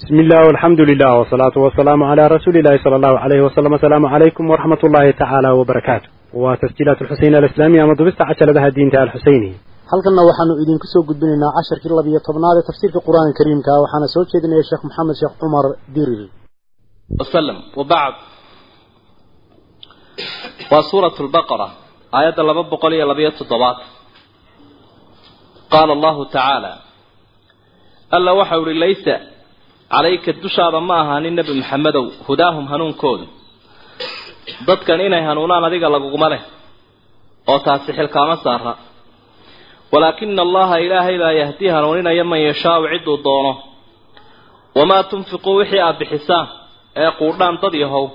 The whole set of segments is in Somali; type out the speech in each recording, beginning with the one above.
بسم الله والحمد لله والصلاة والسلام على رسول الله صلى الله عليه وسلم السلام عليكم ورحمة الله تعالى وبركاته وتسجيلات الحسين الإسلامية مضبست عشر لها الدين الحسيني halkanna waxaanu idinku soo gudbinaynaa casharkii labiyo tobnaad ee tafsiirka qur-aanka kariimka waxaana soo jeedinaya sheekh maxamed sheekh cumar dirir وسلم وبعد وسورة البقرة آية لبا بقولية لبية الضباط قال الله تعالى ألا وحور calayka dushaada ma ahaanin nebi maxamedow hudaahum hanuunkooda dadkan inay hanuunaan adiga laguguma leh oo taasi xilkaama saara walaakina allaha ilaahay baa yahdi hanuuninaya man yashaau ciduu doono. Wamaa tunfiquu wixii aad bixisaan ee quudhaan dad yahow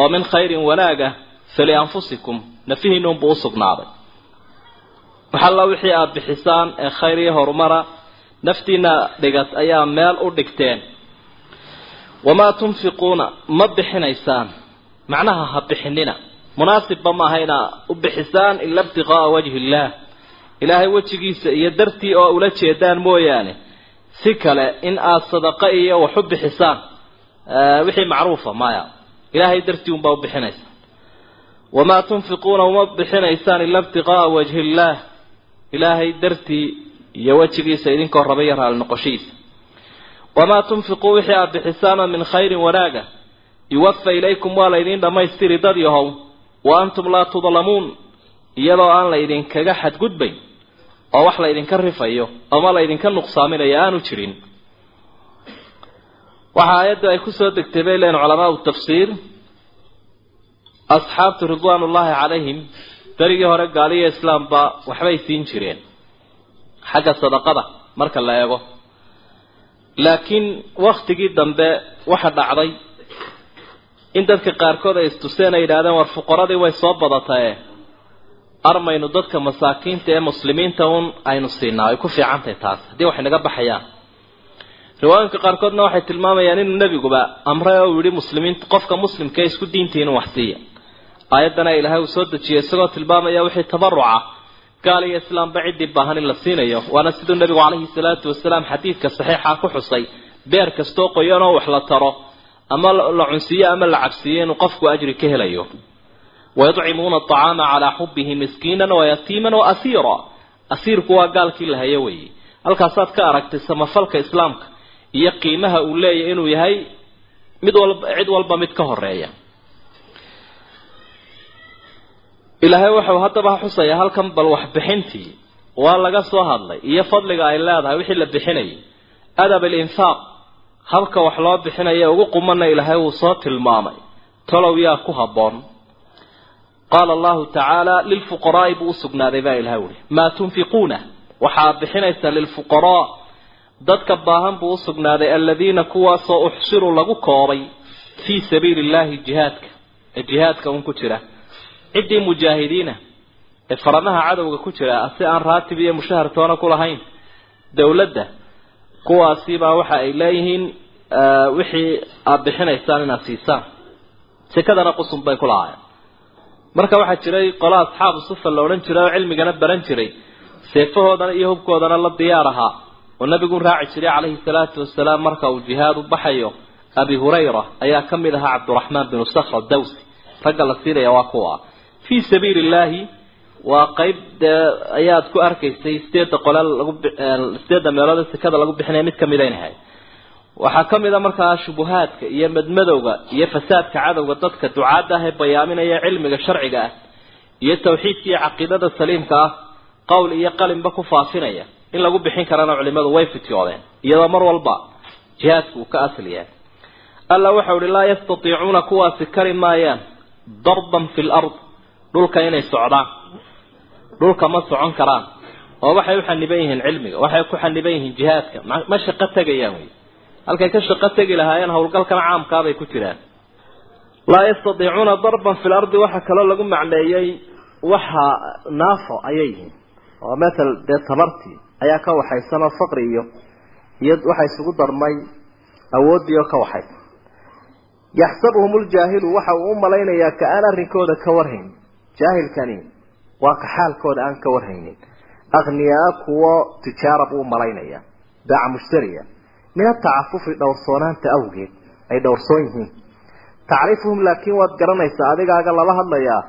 oo min khayrin wanaaga falianfusikum nafihiinuunbuu u sugnaaday. Waxalla wixii aad bixisaan ee khayr iyo horumara naftiina dhigat ayaa meel u dhigteen wamaa tunfiquuna ma bixinaysaan macnaha ha bixinina munaasibba maaha inaa u bixisaan ila ibtiqaa'a wajhi illaah ilaahay wejigiisa iyo dartii oo ula jeedaan mooyaane si kale in aada sadaqa iyo wax u bixisaan wixii macruufa maya ilaahay dartii unbaa u bixinaysaan wamaa tunfiquuna uma bixinaysaan ila ibtiqaa'a wajhi illaah ilaahay dartii iyo wejigiisa idinkoo raba iyo noqoshihiisa wamaa tunfiquu wixii aad bixisaanoo min khayrin wanaaga yuwafa ilaykum waa laydin dhammaystiri dad yahow wa antum laa tudlamuun iyadoo aan laydinkaga xadgudbayn oo wax laydinka rifayo ama laydinka nuqsaaminayo aanu jirin. Waxaa aayaddu ay ku soo degtay bay leeyihiin culamaau tafsiir. Asxaabtu ridwaanullaahi calayhim berigii hore gaaliyo islaamba waxbay siin jireen. Xagga sadaqada marka la eego laakiin waktigii dambe waxa dhacday in dadka qaarkood ay istuseen ay yidhahdeen war fuqaradii way soo badatae armaynu dadka masaakiinta ee muslimiinta un aynu siinaa ay ku fiicantahay taas. Haddii wax inaga baxayaan riwaayinka qaarkoodna waxay tilmaamayaan inuu nebiguba amray oo yihi muslimiinta qofka muslimka ee isku diintii inuu wax siiya. Aayaddana ilaahay uu soo dejiyay isagoo tilmaamaya wixii tabaruca gaal iyo islaamba ciddii baahan in la siinayo waana siduu nebigu calayhi salaatu wasalaam xadiidka saxiixa ku xusay. Beer kastoo qoyan oo wax la taro ama la cunsiiyo ama la cabsiiyo inuu qofku ajri ka helayo. Wayudcimuuna aطacaama calaa xubihi miskiinan wayatiiman waasiira asiirku waa gaalkii la hayo weeye. Halkaasaad ka aragtay samafalka islaamka iyo qiimaha uu leeyahy inuu yahay mid walba cid walba mid ka horreeya ilaahay wuxuu haddaba xusayaa halkan bal waxbixintii waa laga soo hadlay iyo fadliga ay leedahay wixii la bixinayay adab alinfaaq habka wax loo bixinaya ugu qumana ilaahay wuu soo tilmaamay. Tolow yaa ku habboon. Qaala allahu tacaala lilfuqaraa'i buu usugnaaday baa ilahay uhi maa tunfiquuna? Waxaad bixinaysaa lilfuqaraa. Dadka baahan buu usugnaaday aladiina kuwaasoo uxsiruu lagu koobay fii sabiili illaahi jihaadka. Ee jihaadka un ku jira ciddii mujaahidiina ee faramaha cadowga ku jira si aan raatib iyo mushahar toona ku lahayn dowladda kuwaasibaa waxa ay leeyihiin wixii aada bixinaysaan inaad siisaan. Sekadana qusun bay ku lahaayeen. Marka waxaa jiray qola asxaabu sufa la odhan jiray oo cilmigana baran jiray seefahoodana iyo hubkoodana la diyaar ahaa. Oo nabigu raaci jiray calayhi salaatu wasalaam marka uu jihaad u baxayo abi hurayra ayaa ka mid ahaa cabdiraxmaan binu sakra dawsi ragga la siinaya waa kuwa fii sabiili illaahi waa qeyb dee ayaad ku arkaysay sideedda qole lagu sideedda meelood ee sekada lagu bixinaya mid ka mid ayna ahayd. Waxaa ka mid a markaa shubuhaadka iyo madmadowga iyo fasaadka cadowga dadka ducaadda ah ee bayaaminaya cilmiga sharciga ah iyo tawxiidka iyo caqiidada saliimka ah qowl iyo qalinba ku faafinaya in lagu bixin karana culimadu way fityoodeen iyadoo mar walba jihaadku uu ka asal yahay. Alla waxau uhi laa yastatiicuuna kuwaasi kari maayaan darban fi lard dhulka inay socdaan. Dhulka ma socon karaan. Oo waxay u xaniban yihiin cilmiga waxay ku xaniban yihiin jihaadka. Ma shaqo tegayaan wey halkay ka shaqo tegi lahaayeen howlgalkan caamkaabay ku jiraan. Laa yastatiicuuna darban fi lardi waxaa kaloo lagu macneeyey waxa naafo ayay yihiin. Oo matal dee tabartii ayaa ka waxaysan oo faqri iyo iyo waxa isugu darmay awooddii oo ka waxaysan yaxsabuhum ljaahilu waxa uu u malaynayaa ka aan arrinkooda ka warhayn jaahilkani waa ka xaalkooda aan ka warhaynin. Akhniyaa kuwo tijaara buu malaynaya baaca mushtariya. Min atacafufi dhowrsoonaanta awgeed ay dhowrsoon yihiin. Tacrifuhum laakiin waad garanaysaa adigaaga lala hadlayaa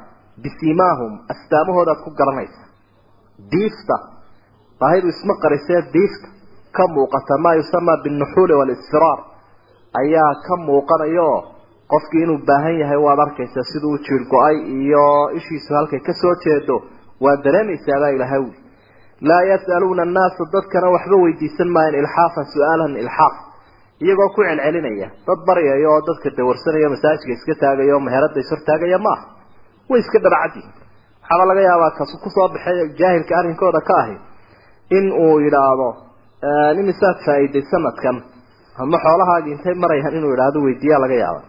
bisimaahum astaamahoodaad ku garanaysaa diifta baahidu isma qarisee diifta ka muuqata maa yusamaa binuxuuli walisfiraar. Ayaa ka muuqanayo qofkii inuu baahan yahay waad arkaysaa siduu jiir go'ay iyo ishiisu halkay ka soo jeedo waa dareemaysaa baa ilahay wi laa yas'aluuna annaasa dadkana waxba weydiisan maayan ilxaafan su'aalan ilxaaf iyagoo ku celcelinaya dad baryaya oo dadka dawarsanaya masaajidka iska taagaya oo meherada is hortaagaya maaha way iska dharcadyihin waxaaba laga yaabaa kasu ku soo baxay jaahilka arrinkooda ka ahi in uu yidhaahdo imisaad faa-iiday sanadkan ama xoolahaagii intay marayaan inuu idhaahdo weydiiyaa laga yaaba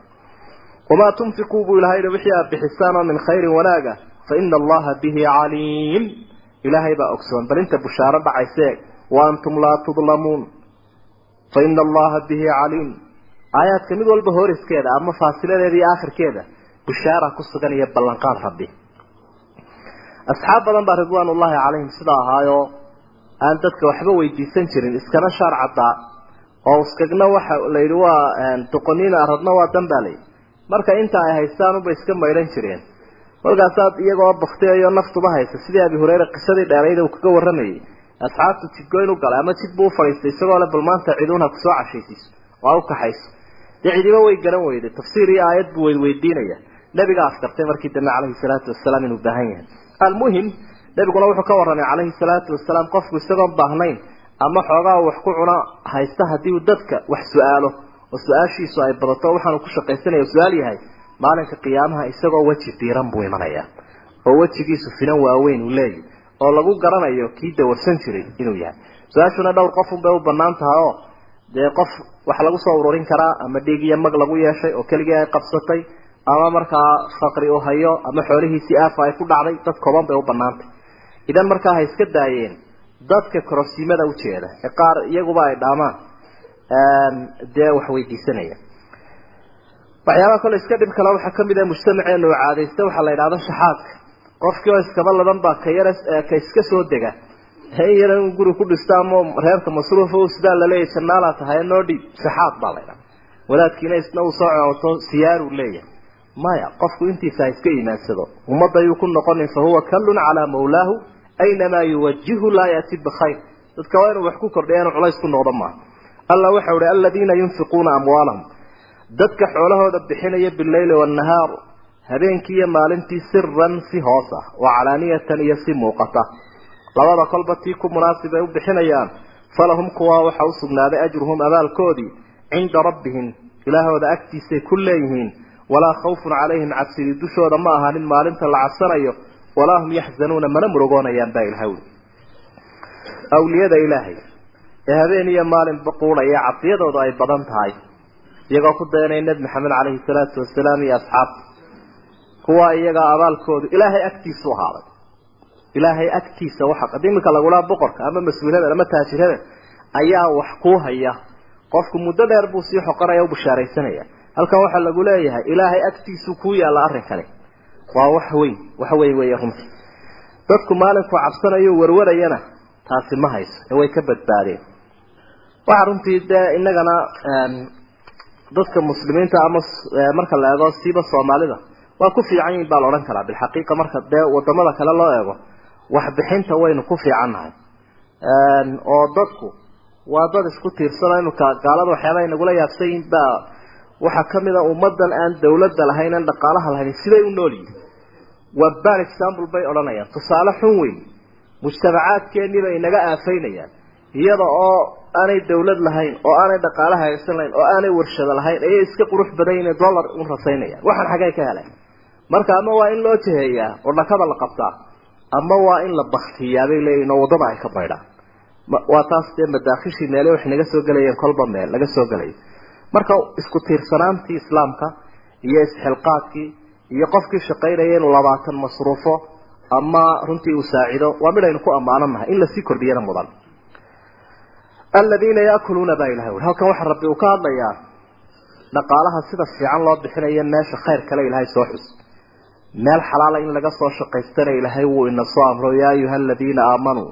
wamaa tunfiquu buu ilahay wixii aad bixisaan oo min khayrin wanaaga fa ina allaha bihi caliim ilaahay baa ogsoon bal inta bushaaro dhacayse wa antum laa tudlamuun fa ina allaha bihi caliim aayaadka mid walba horiskeeda ama faasiladeeda iyo aakhirkeeda bushaara ku sugan iyo ballanqaad rabbi asxaab badan baa ridwaan ullahi calayhim sidaa ahaayo aan dadka waxba weydiisan jirin iskana shaar caddaa oo uskagna waxa la yidhi waa doqoniina aradna waa danbaalay marka inta ay haystaan unbay iska maydhan jireen. Markaasaad iyagoo baktiyayo naftuba haysa sidii abi hureyre qisadii dheerayda uu kaga warramayay asxaabtu jidgoyn u galay ama jid buu ufadhiistay isagoo le bal maanta ciduunha ku soo cashaysiiso oo ha u kaxayso. Dee cidiba way garan weyday tafsiir iyo aayad buu weydweydiinaya nabiga askartay markii dambe calayhi salaatu wasalaam inuu baahan yahay. Almuhim nabiguna wuxuu ka warramay calayhi salaatu wasalaam qofku isagoon baahnayn ama xoogaa wax ku cuna haysta haddii uu dadka wax su'aalo oo su'aashiisu ay badato waxaanu ku shaqaysanaya su'aal yahay maalinka qiyaamaha isagoo weji diiran buu imanayaa oo wejigiisu finan waaweyn uu leeyahy oo lagu garanayo kii dawarsan jiray inuu yahay. Su'aashuna dhowr qofun bay u bannaan tahay oo dee qof wax lagu soo ururin karaa ama dhiig iyo mag lagu yeeshay oo keligii ay qabsatay ama markaa faqri u hayo ama xoolihiisii aafa ay ku dhacday dad kooban bay u banaantay idan markaa ha iska daayeen dadka kororsiimada ujeeda ee qaar iyaguba ay dhaamaan dee wax weydiisanaya. Waxyaabaha kole iska dhib kale waxaa ka mid ah mujtamaceenu u caadaysta waxaa la yidhahda shaxaadka qofkii oo iskaba ladan baa ka yar ka iska soo dega. In yar in guri ku dhista ama reerka masruufa sidaa laleeyahy janaalaa tahay noo shaxaad baa la ydhaha walaadkiina isna uu soo cooto siyaaruu leeyahay. Maya qofku intiisa iska imaansado ummadda ayuu ku noqonin fa huwa kallun calaa mawlaahu aynamaa yuwajihu laa yaati bikhayr dadka waa inuu wax ku kordhiya inuu culays ku noqdo maaha alla waxau ihi aladiina yunfiquuna amwaalahum. Dadka xoolahooda bixinaya bileyli waannahaar habeenkii iyo maalintii siran si hoos ah wa calaaniyatan iyo si muuqata. Labada kolba tii ku munaasib ay u bixinayaan falahum kuwaa waxaa usugnaaday ajruhum abaalkoodii cinda rabbihim ilaahooda agtiisay ku leeyihiin. Walaa khawfun calayhim cabsidii dushooda ma ahaanin maalinta la cabsanayo walaa hum yaxzanuuna mana murugoonayaan baa ilahay awliyada ilaahay ee habeen iyo maalinba quudhaya cadiyadooda ay badan tahay. Iyagoo ku dayanaya nebi maxamed caleyhi salaatu wasalaam iyo asxaabta kuwa iyagaa abaalkoodu ilaahay agtiisu ahaaday. Ilaahay agtiisa waxa haddii iminka lagulaa boqorka ama mas'uulada ama taajirada ayaa wax kuu haya. Qofku muddo dheer buu sii xoqanaya u bushaaraysanaya. Halkan waxaa lagu leeyahay ilaahay agtiisu kuu yaalla arrinkani waa wax weyn wax weyn weeye runtii. Dadku maalinku cabsanayo warwarayana taasi ma hayso ee way ka badbaadeen waxa runtii dee innagana dadka muslimiinta ama marka la eego siiba soomaalida waa ku fiican yihiin baa la odhan karaa. Bilxaqiiqa marka dee waddamada kale loo eego waxbixinta waynu ku fiicannahay. Oo dadku waa dad isku tiirsano imika gaalada waxyaabaha nagula yaabsan yihiin baa waxaa ka mid a ummadan aan dawladda lahayn aan dhaqaalaha lahayn siday u nool yihiin waa bad example bay odhanayaan. Tusaale xun weyn mujtamacaadkeenii bay inaga aafaynayaan. Iyada oo aanay dawlad lahayn oo aanay dhaqaala haysan lahayn oo aanay warshado lahayn ayay iska qurux badan yihiin dollar u rasaynayaan waxaan xagee ka heleen marka ama waa in loo jiheeyaa oo dhakada la qabtaa ama waa in la baktiyaa bay leeyihiin oo waddada ay ka baydhaan. Waa taas dee madaakhishii meele wax naga soo gelayeen kolba meel laga soo gelayo marka isku tiirsanaantii islaamka iyo isxilqaadkii iyo qofkii shaqaynaya inuu labaatan masruufo ama runtii uu saacido waa midaynu ku ammaananahay in la sii kordhiyana mudan aladiina yaakuluuna baa ilahay ui halkan waxaa rabbi uu ka hadlayaa dhaqaalaha sida fiican loo bixinayo meesha khayr kale ilahay soo xus. Meel xalaala in laga soo shaqaystana ilaahay wuu ina amro yaa ayuha aladiina aamanuu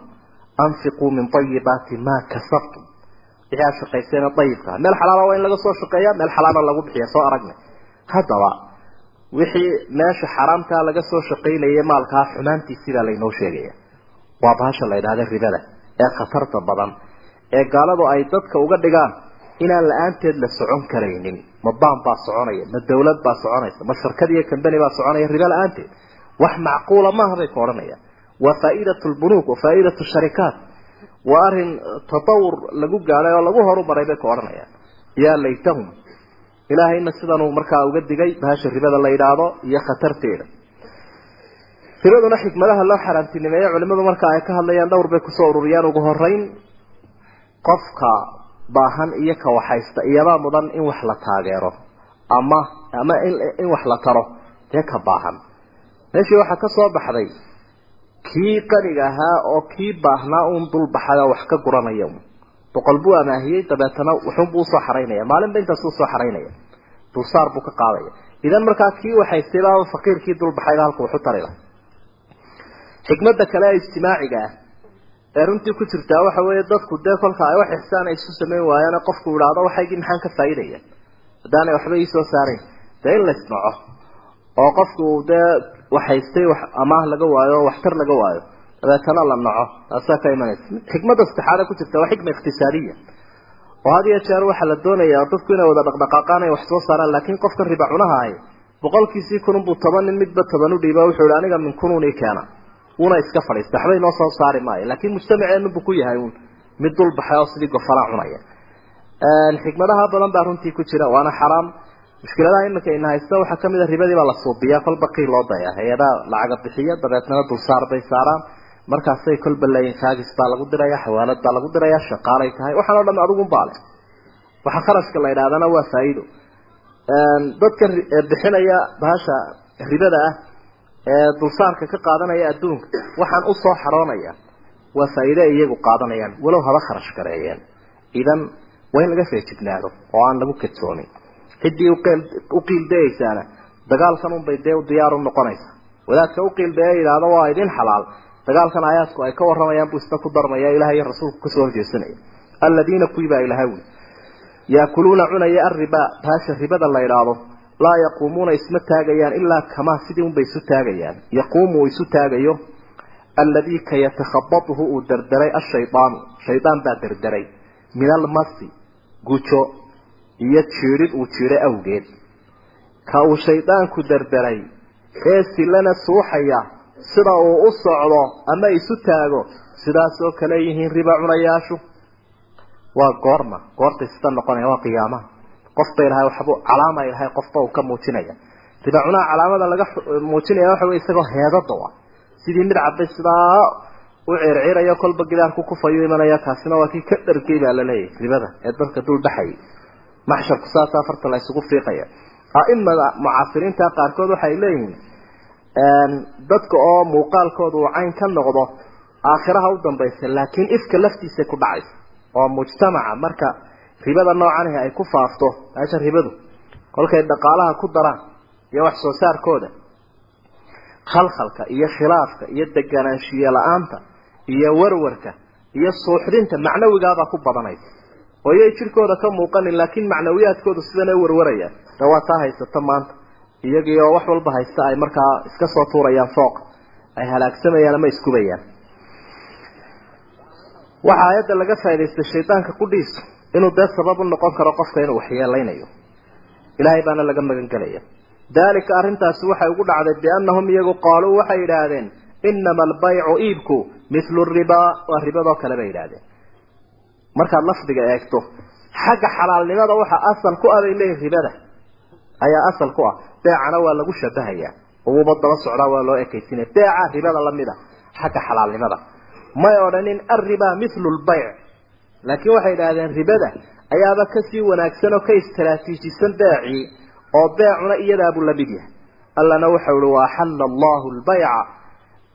anfiquu min ayibaati maa kasabtum. Wixii aad dayibka meel xalaala waa in laga soo shaqeeya meel xalaala lagu bixiya soo aragnay. Haddaba wixii meesha xaraamkaa laga soo shaqaynayay maalkaa xumaantiisiibaa laynoo sheegaya. Waa bahasha la yidhahda ribada ee khatarta badan ee gaaladu ay dadka uga dhigaan inaan la'aanteed la socon karaynin. Ma baan baa soconaya ma dawlad baa soconaysa ma shirkad iyo kambani baa soconaya ribo la'aanteed. Wax macquula maaha bay ka odhanayaan waa faa'iidatu lbunuug wa faa'iidatu sharikaat. Waa arrin tatawur lagu gaadhay oo lagu horumaray bay ka odhanayaan yaa laytahum ilaahayna sidanuu markaa uga digay bahasha ribada la yidhaahdo iyo khatarteeda. Ribaduna xikmadaha loo xaaraantinimeeye culimadu marka ay ka hadlayaan dhowr bay ku soo ururiyaan ugu horeyn qofka baahan iyo ka waxaysta iyabaa mudan in wax la taageero ama ama in wax la taro dee ka baahan. Meeshii waxaa ka soo baxday kii qaniga ahaa oo kii baahnaa uun dulbaxay oo wax ka guranaya boqol buu amaahiyey dabeetana wuxuunbuu u soo xaraynaya maalinba intaas u soo xaraynaya. Dulsaar buu ka qaadaya. Idan markaa kii waxaystay baa faqiirkii dulbaxayba halku waxu tari laha xikmadda kale ee ijtimaaciga ah ee runtii ku jirtaa waxa weeye dadku dee kolka ay wax ixsaan ay isu samayn waayaan qofku idhaahdo waxaygii maxaan ka faa'iidaya? Haddaanay waxba iisoo saarayn. Dee in la isnaco oo qofku dee waxaystay wax amaah laga waayo oo waxtar laga waayo dabeetana la naco. Taasaa ka imanaysa. Xikmadda saddexaada ku jirta waa xikma iqtisaadiya oo had iyo jeer waxaa la doonayaa dadku inay wada dhaqdhaqaaqaan ay wax soo saaraan laakiin qofkan riba cunaha ahi boqolkiisii kununbuu toban nin midba toban u dhiiba wuxuu ihi aniga min kunun ii keena una iska fadhiista waxba inoo soo saari maayo laakiin mujtamaceenu buu ku yahay un mid dul baxay oo sidii gofalaa cunaya. Xikmadaha badan baa runtii ku jira waana xaraam. Mushkiladaha iminka ina haysta waxaa ka mid a ribadii baa la suubiyaa kolba qiil loo daya. Hay'adaha lacaga bixiya dabeetnana dulsaar bay saaraan. Markaasay kolba leeyihiin kaagis baa lagu diraya xawaalad baa lagu diraya shaqaalay tahay. Waxaan o dham adigun baale waxaa kharashka la yidhahdana waa faa'iido. Dadka bixinaya bahasha ribada ah dulsaarka ka qaadanaya adduunka waxaan u soo xaroonaya. Waa faa'iide iyagu qaadanayaan walow haba kharash gareeyeen idan waa in laga feejignaado oo aan lagu kadsoomin. Ciddii u dagaalkan unbay dee diyaar u noqonaysa. Wadaadka u qiildeeye yidhaahdo waa idin xalaal. Dagaalkan aayaadku ay ka waramayaan buu isna ku darmaya ilaah iyo rasuulku ka soo horjeesanaya. Aladiina kuwii baa ilaha wi yaakuluuna cunaya arriba baasha ribada la idhaahdo laa yaquumuuna isma taagayaan ilaa kamaa sidii unbay isu taagayaan. Yaquumu uu isu taagayo alladii ka yatakhabatuhu uu derderay ashaydaanu shaydaan baa derderay min almasi gujo iyo jiidhid uu jiidhay awgeed. Ka uu shaydaanku derderay ee silana suuxaya sida uu u socdo ama isu taago sidaasoo kale yihiin riba cunayaashu. Waa goorma. Goortay sida noqonaya waa qiyaamaha qofba ilahay waxbu calaama ilahay qofba uu ka muujinaya. Riba cunaha calaamada laga muujinaya waxa wey isagoo heedada sidii mid cabay sidaa u circirayo kolba gidaarku kufayu imanaya kaasina waa kii ka dhargay baa la leeyahay ribada ee dadka dul baxayay maxsharku saasa afarta la isugu fiiqaya. Aimada mucaasiriinta qaarkood waxay leeyihiin dadka oo muuqaalkooda uu cayn ka noqdo aakhiraha u dambaysa laakiin ifka laftiisa ku dhacaysa. Oo mujtamaca marka ribada noocanihi ay ku faafto meesha ribadu kolkay dhaqaalaha ku daraan iyo wax soo saarkooda. Khalkhalka iyo khilaafka iyo deganaanshiye la'aanta iyo warwarka iyo suuxdinta macnawigaabaa ku badanaysa oo iyay jirkooda ka muuqanin laakiin macnawiyaadkoodu sidana warwaraya. De waa taa haysata maanta. Iyagii oo wax walba haysta ay markaa iska soo tuurayaan fooq. Ay halaagsamayaan ama iskubayaan. Waxaa aayadda laga faa'idaystay shaydaanka qudhiisu inuu dee sabab u noqon karo qofka inuu waxyeelaynayo. Ilaahay baana laga magan gelaya dalika arrintaasi waxay ugu dhacday biannahum iyagu qaaluu waxay yidhaahdeen inama albaycu iibku mithlu ribaa waa ribadoo kale bay yidhahdeen markaad lafdiga eegto xagga xalaalnimada waxa asal ku ah leeyihiin ribada. Ayaa asal ku ah. Beecana waa lagu shabahayaa uguba daba socdaa waa loo ekaysinaya beeca ribada la mid a xagga xalaalnimada. May odhanin arriba mithlu lbayc laakiin waxay idhahdeen ribada ayaaba ka sii wanaagsan oo ka istaraatiijisan beecii oo beecuna iyadaabuu la yahay. Allana waxau ihi waaxalla allahu lbayca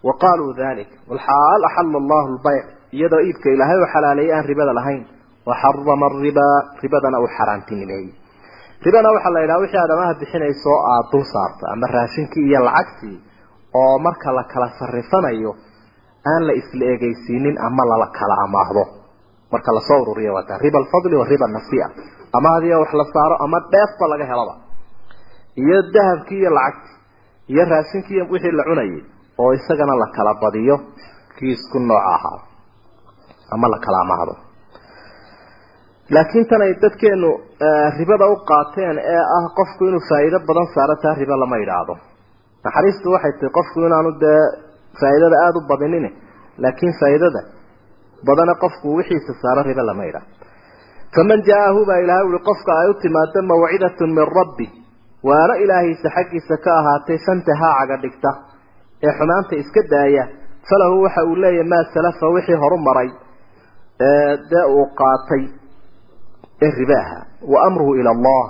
wa qaaluu dalik walxaal axalla allahu lbayc iyadoo iibka ilaahay u xalaaleeyay aan ribada lahayn. Waxarama aribaa ribadana uu xaaraantinimeeyey ribana waxaa la yidhaha wixii aadamaha bixinayso aada dul saarto ama raashinkii iyo lacagtii oo marka la kala sarifanayo aan la isla egeysiinin ama lala kala amaahdo marka la soo ururiya waa taa riba alfadli wa riba nasia ama hadiyo wax la saaro ama dheefba laga helaba. Iyo dahabkii iyo lacagti iyo raashinkii iyo wixii la cunayay oo isagana la kala badiyo kii isku nooca ahaa ama la kala amaahdo laakiin tan ay dadkeenu ribada u qaateen ee ah qofku inuu faa'iido badan saaro taa riba lama yidhaahdo. Naxariistu waxay tahay qofku inaanu dee faa'iidada aada u badinin laakiin faa'iidada badana qofku wixiisa saaro riba lama yidhaahdo faman jaa-ahu baa ilahay uli qofka ay u timaado mawcidatun min rabbi. Waana ilaahiisa xaggiisa ka ahaatay fantahaa caga dhigta ee xumaanta iska daaya. Falahu waxa uu leeyahay maa salafa wixii horu maray dee uu qaatay ee ribaaha wa amruhu ila allah.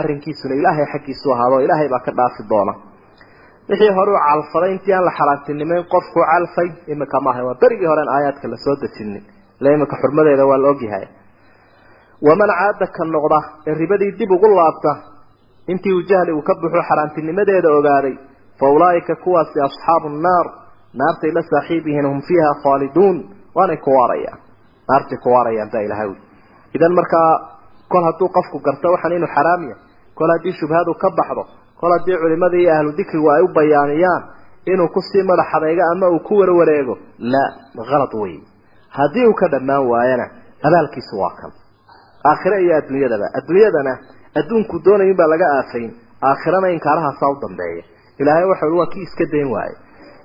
Arrinkiisuna ilaahay xaggiisu ahaado ilaahay baa ka dhaafi doona wixii hore u calfaday intii aan la xalaantinimeyn qofku calfay imika maaha. Waa berigii horen aayaadka la soo dejinin ila imika xurmadeeda waa la ogyahay waman caada ka noqda ee ribadii dib ugu laabta intii uu jahli uu ka buxo xaaraantinimadeeda ogaaday fa ulaa'ika kuwaasi asxaabu nnaar naartay la saaxiib yihiin hum fiiha khaaliduun. Waanay ku waarayaan. Naartay ku waarayaan baa ilahay idan markaa kol hadduu qofku garto waxaan inuu xaraam yahay. Kol haddii shubhadu ka baxdo kol haddii culimadii iyo ahlu dikrigu ay u bayaaniyaan inuu ku sii madax adaygo ama uu ku warwareego la halad wey haddii uu ka dhammaan waayana abaalkiisu waa kan. Aakhire iyo adduunyadaba. Adduunyadana adduunku doonayin baa laga aafayn aakhirana inkaarahaasaa u dambeeya. Ilaahay waxa ui waa kii iska dayn waaye.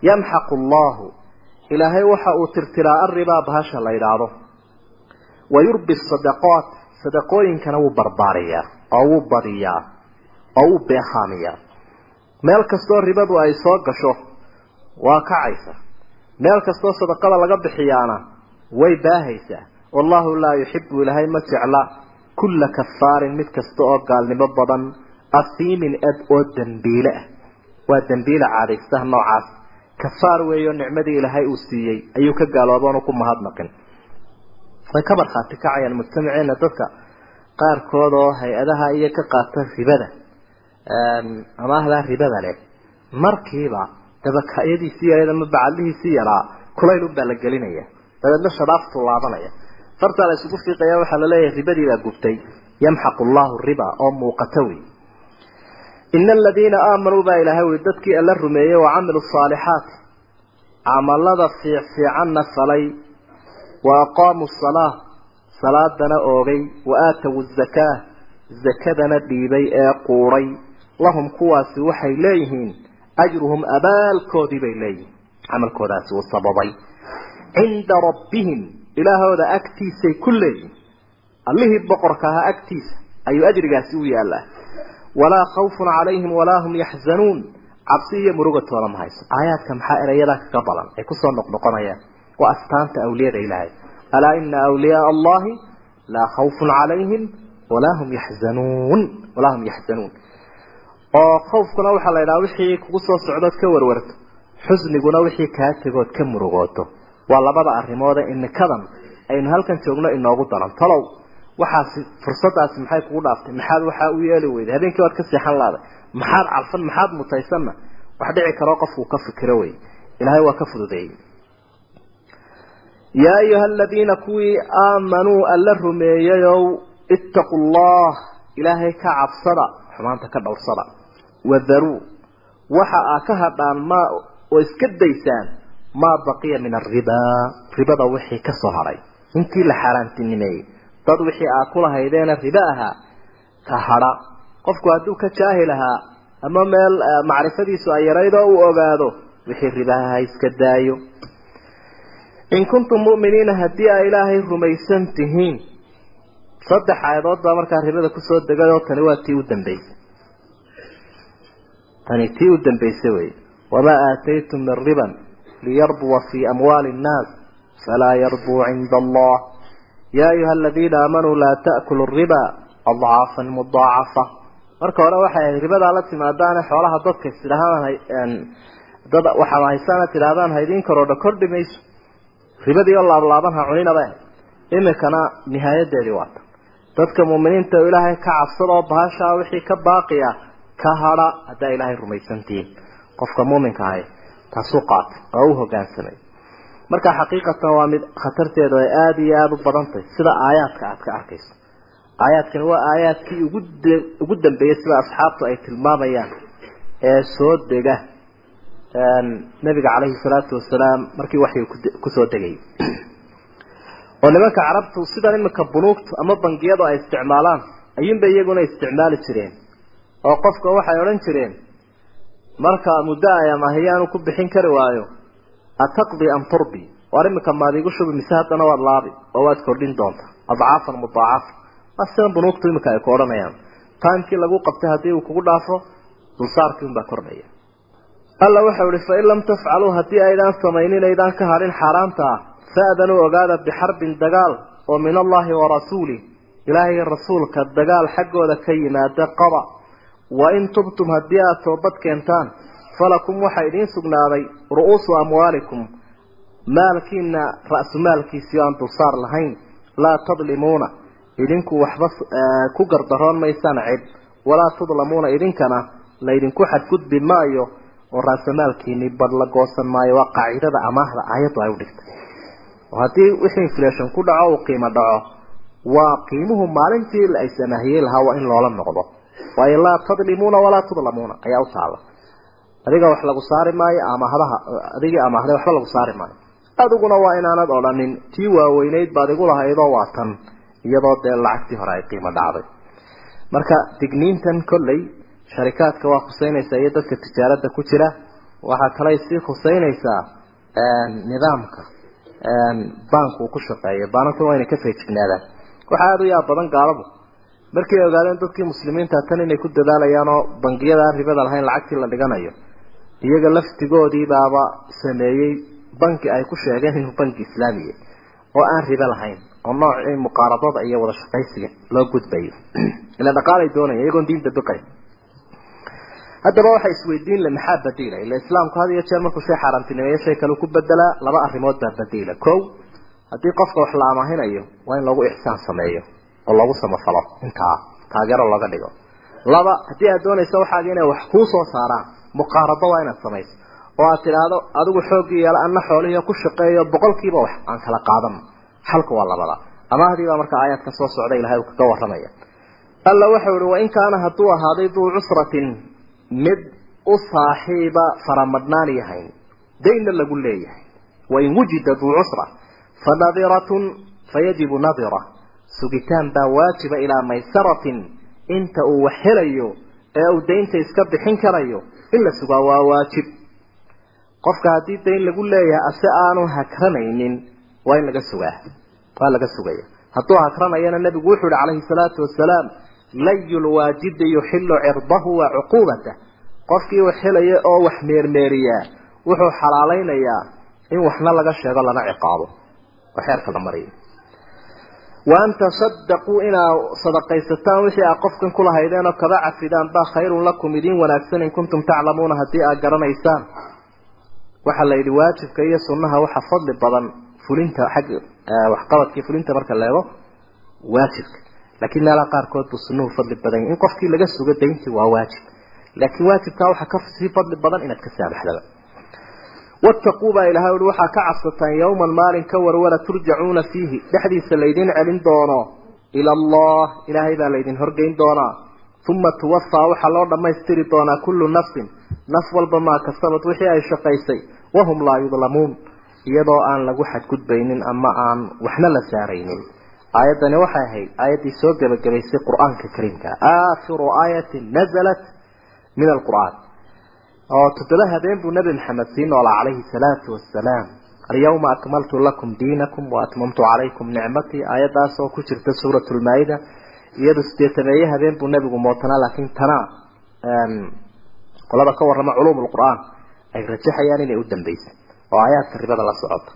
Yamxaqu allahu ilaahay waxa uu tirtiraa arribaa bahasha la yidhaahdo. Wa yurbi sadaqaat. Sadaqooyinkana wuu barbaariyaa oo wuu badiyaa oo wuu beehaamiyaa meel kastoo ribadu ay soo gasho waa kacaysa meel kastoo sadaqada laga bixiyaana way baahaysaa. Wallahu laa yuxibu ilaahay ma jecla kulla kafaarin mid kasta oo gaalnimo badan asiimin ed oo dembiile ah. Waa dembiile caadaystaha noocaas. Kafaar weeyo nicmadii ilaahay uu siiyey ayuu ka gaalooboonu ku mahadnaqin. Way ka markhaati kacayaan mujtamaceena dadka qaarkood oo hay'adaha iyo ka qaata ribada amaahdaa ribada leh markiiba dabakayadiisii yareed ama bacadlihiisii yaraa kulayl unbaa la gelinaya. Dabeedna shadaaftu laabanaya fartaa la isugu fiiqaya waxaa la leeyahay ribadii baa gubtay. Yamxaqu allahu riba oo muuqata wey ina aladiina aamanuu baa ilaahay ui dadkii alla rumeeyey wa camilu saalixaati camalada fiicfiicanna falay. Wa aqaamuu salaa salaadana oogay. Wa aatawu zakaa zakadana dhiibay ee quuray lahum kuwaasi waxay leeyihiin ajruhum abaalkoodii bay leeyihiin. Camalkoodaasi uu sababay. Cinda rabbihim ilaahooda agtiisay ku leeyihiin allihii boqorka ahaa agtiisa ayuu ajrigaasi u yaallaa. Walaa khawfun calayhim walaa hum yaxzanuun. Cabsi iyo murugatoona ma hayso. Aayaadka maxaa erayadaa kaga badan ay ku soo noqnoqonayaan. Waa astaanta awliyada ilaahay. Alaa ina awliyaaa allahi laa khawfun calayhim walaa hum yaxzanuun. Walaa hum yaxzanuun oo khawfkuna waxaa la yidhaha wixii kugu soo socdood ka warwarto xusniguna wixii kaa tegood ka murugooto. Waa labada arrimoode imikadan aynu halkan joogno inoogu daran. Talow waxaasi fursadaasi maxay kugu dhaaftay? Maxaad waxaa u yeeli weyday? Habeenkii waad ka seexan laaday maxaad calfan maxaad mutaysanna wax dhici karoo qofkuu ka fikiro wey. Ilaahay waa ka fududeeyey. Yaa ayuha aladiina kuwii aamanuu alla rumeeyayow ittaqu llah ilaahay ka cabsada xumaanta ka dhowrsada wadaruu waxa aa ka hadhaan maa oo iska daysaan maa baqiya min aribaa ribada wixii ka soo hadhay intii la xaaraantinimeeyey. Dad wixii aa ku lahaydeena ribo ahaa ka hadha qofku hadduu ka jaahil ahaa ama meel macrifadiisu ay yarayd oo ogaado wixii ribaha ha iska daayo. In kuntum mu'miniina haddii ay ilaahay rumaysan tihiin saddex aayadood baa markaa ribada ku soo degay oo tani waa tii u dambaysay tani tii u dambaysay wey. Wamaa aataytum min riban liyarbuwa fii amwaali innaas falaa yarbuu cinda allah. Yaa ayuha aladiina aamanuu laa ta'kulu riba adcaafan mudaacafa marka hore waxay ahayd ribadaa la timaadaane xoolaha dadka istidhahaan dad waxaad haysaana tidhahdaan haydiin karoodha kordhi mayso. Ribadii oo laablaaban ha cuninaba ahayd imikana nihaayadeedii waata. Dadka muuminiinta oo ilaahay ka cabsada oo bahashaa wixii ka baaqi ah ka hadha haddaa ilaahay rumaysantihiin qofka muuminka ahay taasuu qaatay oo u hogaansamay. Marka xaqiiqatan waa mid khatarteedu ay aada iyo aada u badan tahay sida aayaadka aad ka arkayso. Aayaadkani waa aayaadkii ugu ugu dambeeyey sida asxaabtu ay tilmaamayaan ee soo dega nabiga calayhi salaatu wasalaam markii waxay ku soo degay. Oo nimanka carabtu sidan iminka bunuugtu ama bangiyadu ay isticmaalaan ayuunbay iyaguna isticmaali jireen oo qofka waxay odhan jireen marka muddo ay amahiyaanu ku bixin kari waayo. Ataqdi am turbi. Waar iminka maad igu shubi mise haddana waad laabi oo waad kordhin doontaa adcaafan mudaacafa waa sidan bunuugtu iminka ay ku odhanayaan. Timekii lagu qabtay haddii uu kugu dhaafo dulsaarkii unbaa kordhaya alla waxau ihi fain lam tafcaluu haddii aydaan samaynin aydaan ka hadhin xaaraanta ah faadanuu ogaada bixarbin dagaal oo min allahi wa rasuulih ilaahay rasuulka dagaal xaggooda ka yimaada qaba wain tubtum haddii aada toobad keentaan falakum waxaa idiin sugnaaday ru'uusu amwaalikum. Maalkiina ra-su maalkiisii aan dulsaar lahayn laa tadlimuuna idinku waxba ku gardaroon maysaan cid. Walaa tudlamuuna idinkana laydinku xadgudbi maayo oo raasamaalkiini badh la goosan maayo. Waa qaacidada amaahda aayaddu ay u dhigtay. Oo haddii wixii inflation ku dhaco uu qiimo dhaco waa qiimuhu maalintii la isamaahiyey lahaa waa in loola noqdo waayo laa tadlimuuna walaa tudlamuuna ayaa u taala adiga wax lagu saari maayo amaahdaha adigii amaahday waxba lagu saari maayo. Adiguna waa inaanad odhanin tii waaweyneyd baad igu lahaydoo waa tan iyadoo dee lacagtii hore ay qiimo dhacday. Marka digniintan kolley sharikaadka waa khuseynaysaa iyo dadka tijaaradda ku jira. Waxaa kaley sii khuseynaysaa nidaamka banku uu ku shaqeeyo baanankuna waa inay ka feejignaadaan. Waxaa aada u yaab badan gaaladu markay ogaadeen dadkii muslimiinta tan inay ku dadaalayaan oo bangiyada ribada lahayn lacagtii la dhiganayo. Iyaga laftigoodii baaba sameeyey banki ay ku sheegeen inuu banki islaamiya oo aan ribo lahayn oo noocii muqaaradada iyo wada shaqaysiga loo gudbayo. Ila dhaqaalay doonaya iyagoon diinta biqay haddaba waxa isweydiin maxaa badiila ila islaamku had iyo jeer markuu shay xaaraantinimeeyo shay kale ku bedelaa laba arrimood baa badiila. Kow haddii qofka wax la amaahinayo waa in lagu ixsaan sameeyo oo lagu samafalo intaa. Taageero looga dhigo. Laba haddii aad doonayso waxaaga inay wax kuu soo saaraan muqaarado waa inaad samayso. Oo aad tidhaahdo adigu xooggii yeela anna xoolihiio ku shaqeeyo boqolkiiba wax aan kala qaadano xalku waa labada. Amaahdii baa marka aayaadka soo socda ilahay uu kaga warramaya. Alla waxau ihi wain kaana hadduu ahaaday duu cusratin mid u saaxiiba faramadhnaan yahayn dayna lagu leeyahay. Wain wujida duu cusra fanadiratun fayajibu nadira sugitaan baa waajiba ilaa maysaratin inta uu wax helayo ee uu daynta iska bixin karayo in la sugaa waa waajib. Qofka haddii dayn lagu leeyahay ase aanu hakranaynin waa in laga sugaa waa laga sugaya. Hadduu hakranayana nabigu wuxuu yihi calayhi salaatu wasalaam layu lwaajidi yuxilu cirdahu wa cuquubatah qofkii wax helaya oo wax meermeeriyaa wuxuu xalaalaynayaa in waxna laga sheego lana ciqaabo. Oo xeerka la mariyo wa an tasadaquu inaa sadaqaysataan wixii aa qofkan kulahaydeen oo kaba cafidaan baa khayrun lakum idiin wanaagsan in kuntum taclamuuna haddii aad garanaysaan. Waxaa la yidhi waajibka iyo sunnaha waxa fadli badan fulinta xag waxqabadkii fulinta marka leego waajibka. Laakiin meelaha qaarkood buu sunnuhu fadli badan yahay. In qofkii laga sugo dayntii waa waajib. Laakiin waajibkaa waxaa ka sii fadli badan inaad ka saamaxdaba wattaquu baa ilahay ui waxaa ka cabsataan yowman maalin ka warwara turjacuuna fiihi. Dhexdiisa laydin celin doono. Ila allah ilaahay baa laydin horgeyn doonaa. Uma tuwafaa waxaa loo dhammaystiri doonaa kullu nafsin. Naf walba maa kasabad wixii ay shaqaysay. Wahum laa yudlamuun. Iyadoo aan lagu xadgudbaynin ama aan waxna la saaraynin. Aayaddani waxay ahayd aayaddii soo gebagabaysay qur'aanka kariimka. Aakhiru aayatin nazalat min alqur'aan oo toddoba habeen buu nebi maxamed sii noolaa calayhi salaatu wassalaam. Alyawma akmaltu lakum diinakum wa atmamtu calaykum nicmatii aayaddaas oo ku jirta suurat lmaa-ida iyadu sideetameeye habeen buu nebigu mootanaa laakiin tana qolada ka warrama culuum lqur'aan ay rajaxayaan inay u dambeysay oo aayaadka ribada la socota.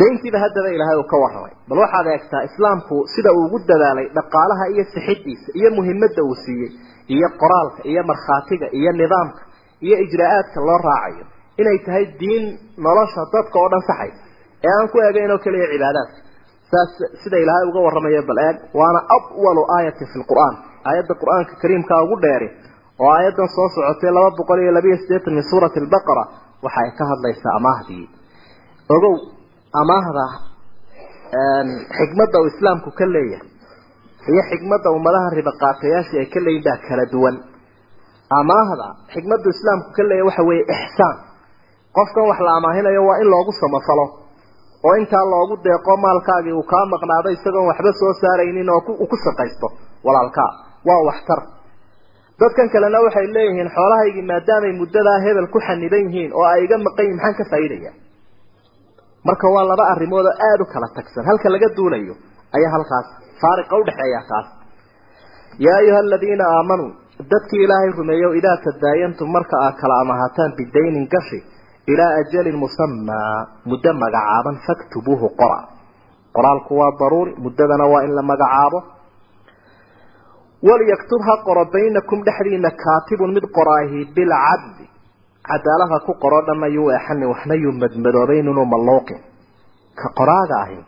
Dayntiiba haddaba ilaahay uu ka warramay. Bal waxaad eegtaa islaamku sida uu ugu dadaalay dhaqaalaha iyo sixidiisa iyo muhimadda uu siiyey iyo qoraalka iyo markhaatiga iyo nidaamka iyo ijraa-aadka loo raacayo. Inay tahay diin nolosha dadka oo dhan saxaysa ee aan ku eegayn oo keliya cibaadaadka saas sida ilaahay uga warramayo bal eeg waana awalu aayatin fi lqur'aan aayadda qur'aanka kariimkaa ugu dheeri oo aayaddan soo socotay laba boqol iyo labiyo siddeetan min suurati albaqara waxa ay ka hadlaysaa amaahdii ogow amaahda xikmadda uu islaamku ka leeyahay iyo xikmadda ummadaha ribaqaatayaashii ay ka leeyihiin baa kala duwan amaahda xikmaddu islaamku ka leeyahay waxa weeye ixsaan. Qofkan wax la amaahinayo waa in loogu samafalo oo intaa loogu deeqo maalkaagii uu kaa maqnaado isagoon waxba soo saaraynin oo uu ku shaqaysto walaalkaa. Waa waxtar. Dadkan kalena waxay leeyihiin xoolahaygii maadaamay muddadaa hebel ku xaniban yihiin oo ay iga maqan yihiin maxaan ka faa'iidaya marka waa laba arrimood oo aada u kala tagsan. Halka laga duulayo ayaa halkaas faariqa udhexeeya kaas yaa ayuha aladiina aamanuu dadkii ilaahay rumeeyo idaa tadaayantum marka aad kala amahataan bidaynin gashi ilaa ajalin musamaa muddo magacaaban faktubuuhu qora. qoraalku waa daruuri muddadana waa in la magacaabo. walyaktub ha qoro baynakum dhexdiina kaatibun mid qoraahi bilcadli. cadaalad ha ku qoro dhanna yuu eexanin waxna yuu madmadoobayninu malluuqin ka qoraaga ahi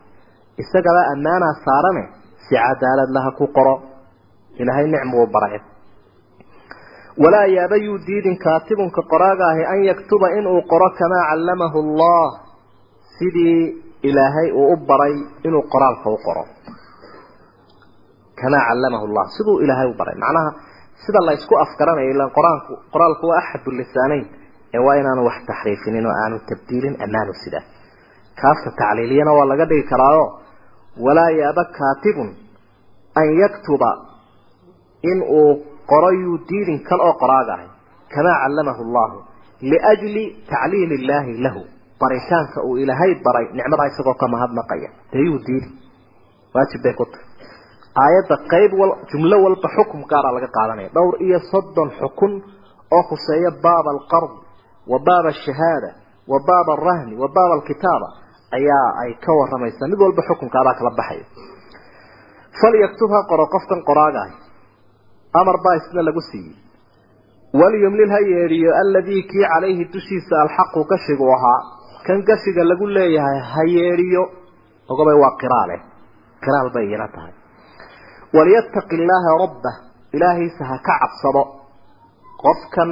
isagaba ammaanaa saarane si cadaalad laha ku qoro. Ilaahay nicmuu baray walaa yaaba yuu diidin kaatibunka qoraaga ahi an yaktuba inuu qoro kamaa callamahu allah sidii ilaahay uu u baray inuu qoraalka u qoro kamaa callamahu llah siduu ilaahay u baray macnaha sida la isku afgaranayo ilaan qur'aanku qoraalku waa axadu lisaaneyn ee waa inaanu wax taxriifinin oo aanu tabdiilin ammaanu sidaa kaafka tacliiliyana waa laga dhigi karaayo walaa yaaba kaatibun an yaktuba in yuu diidin kan oo qoraaga ahay kamaa callamahu llahu liajli tacliili illaahi lahu. Baritaanka uu ilaahay baray nicmadaa isagoo ka mahadnaqaya. Dee yuu diidi waajib bay ku tahay. Aayadda qayb wal jumlo walba xukum gaara laga qaadanaya. Dhowr iyo soddon xukun oo khuseeya baaba alqard wa baaba ashahaada wa baaba alrahni wa baaba alkitaaba ayaa ay ka waramaysaa mid walba xukunkaadaa kala baxaya. Ha qoro qofkan qoraagaah amar baa isna lagu siiyey. Walyumlil ha yeedhiyo alladii kii calayhi dushiisa alxaqu gashigu ahaa kan gashiga lagu leeyahay ha yeedhiyo ogabay waa qiraale qiraal bay iyana tahay. Walyattaqi illaaha rabbah ilaahiisa ha ka cabsado. Qofkan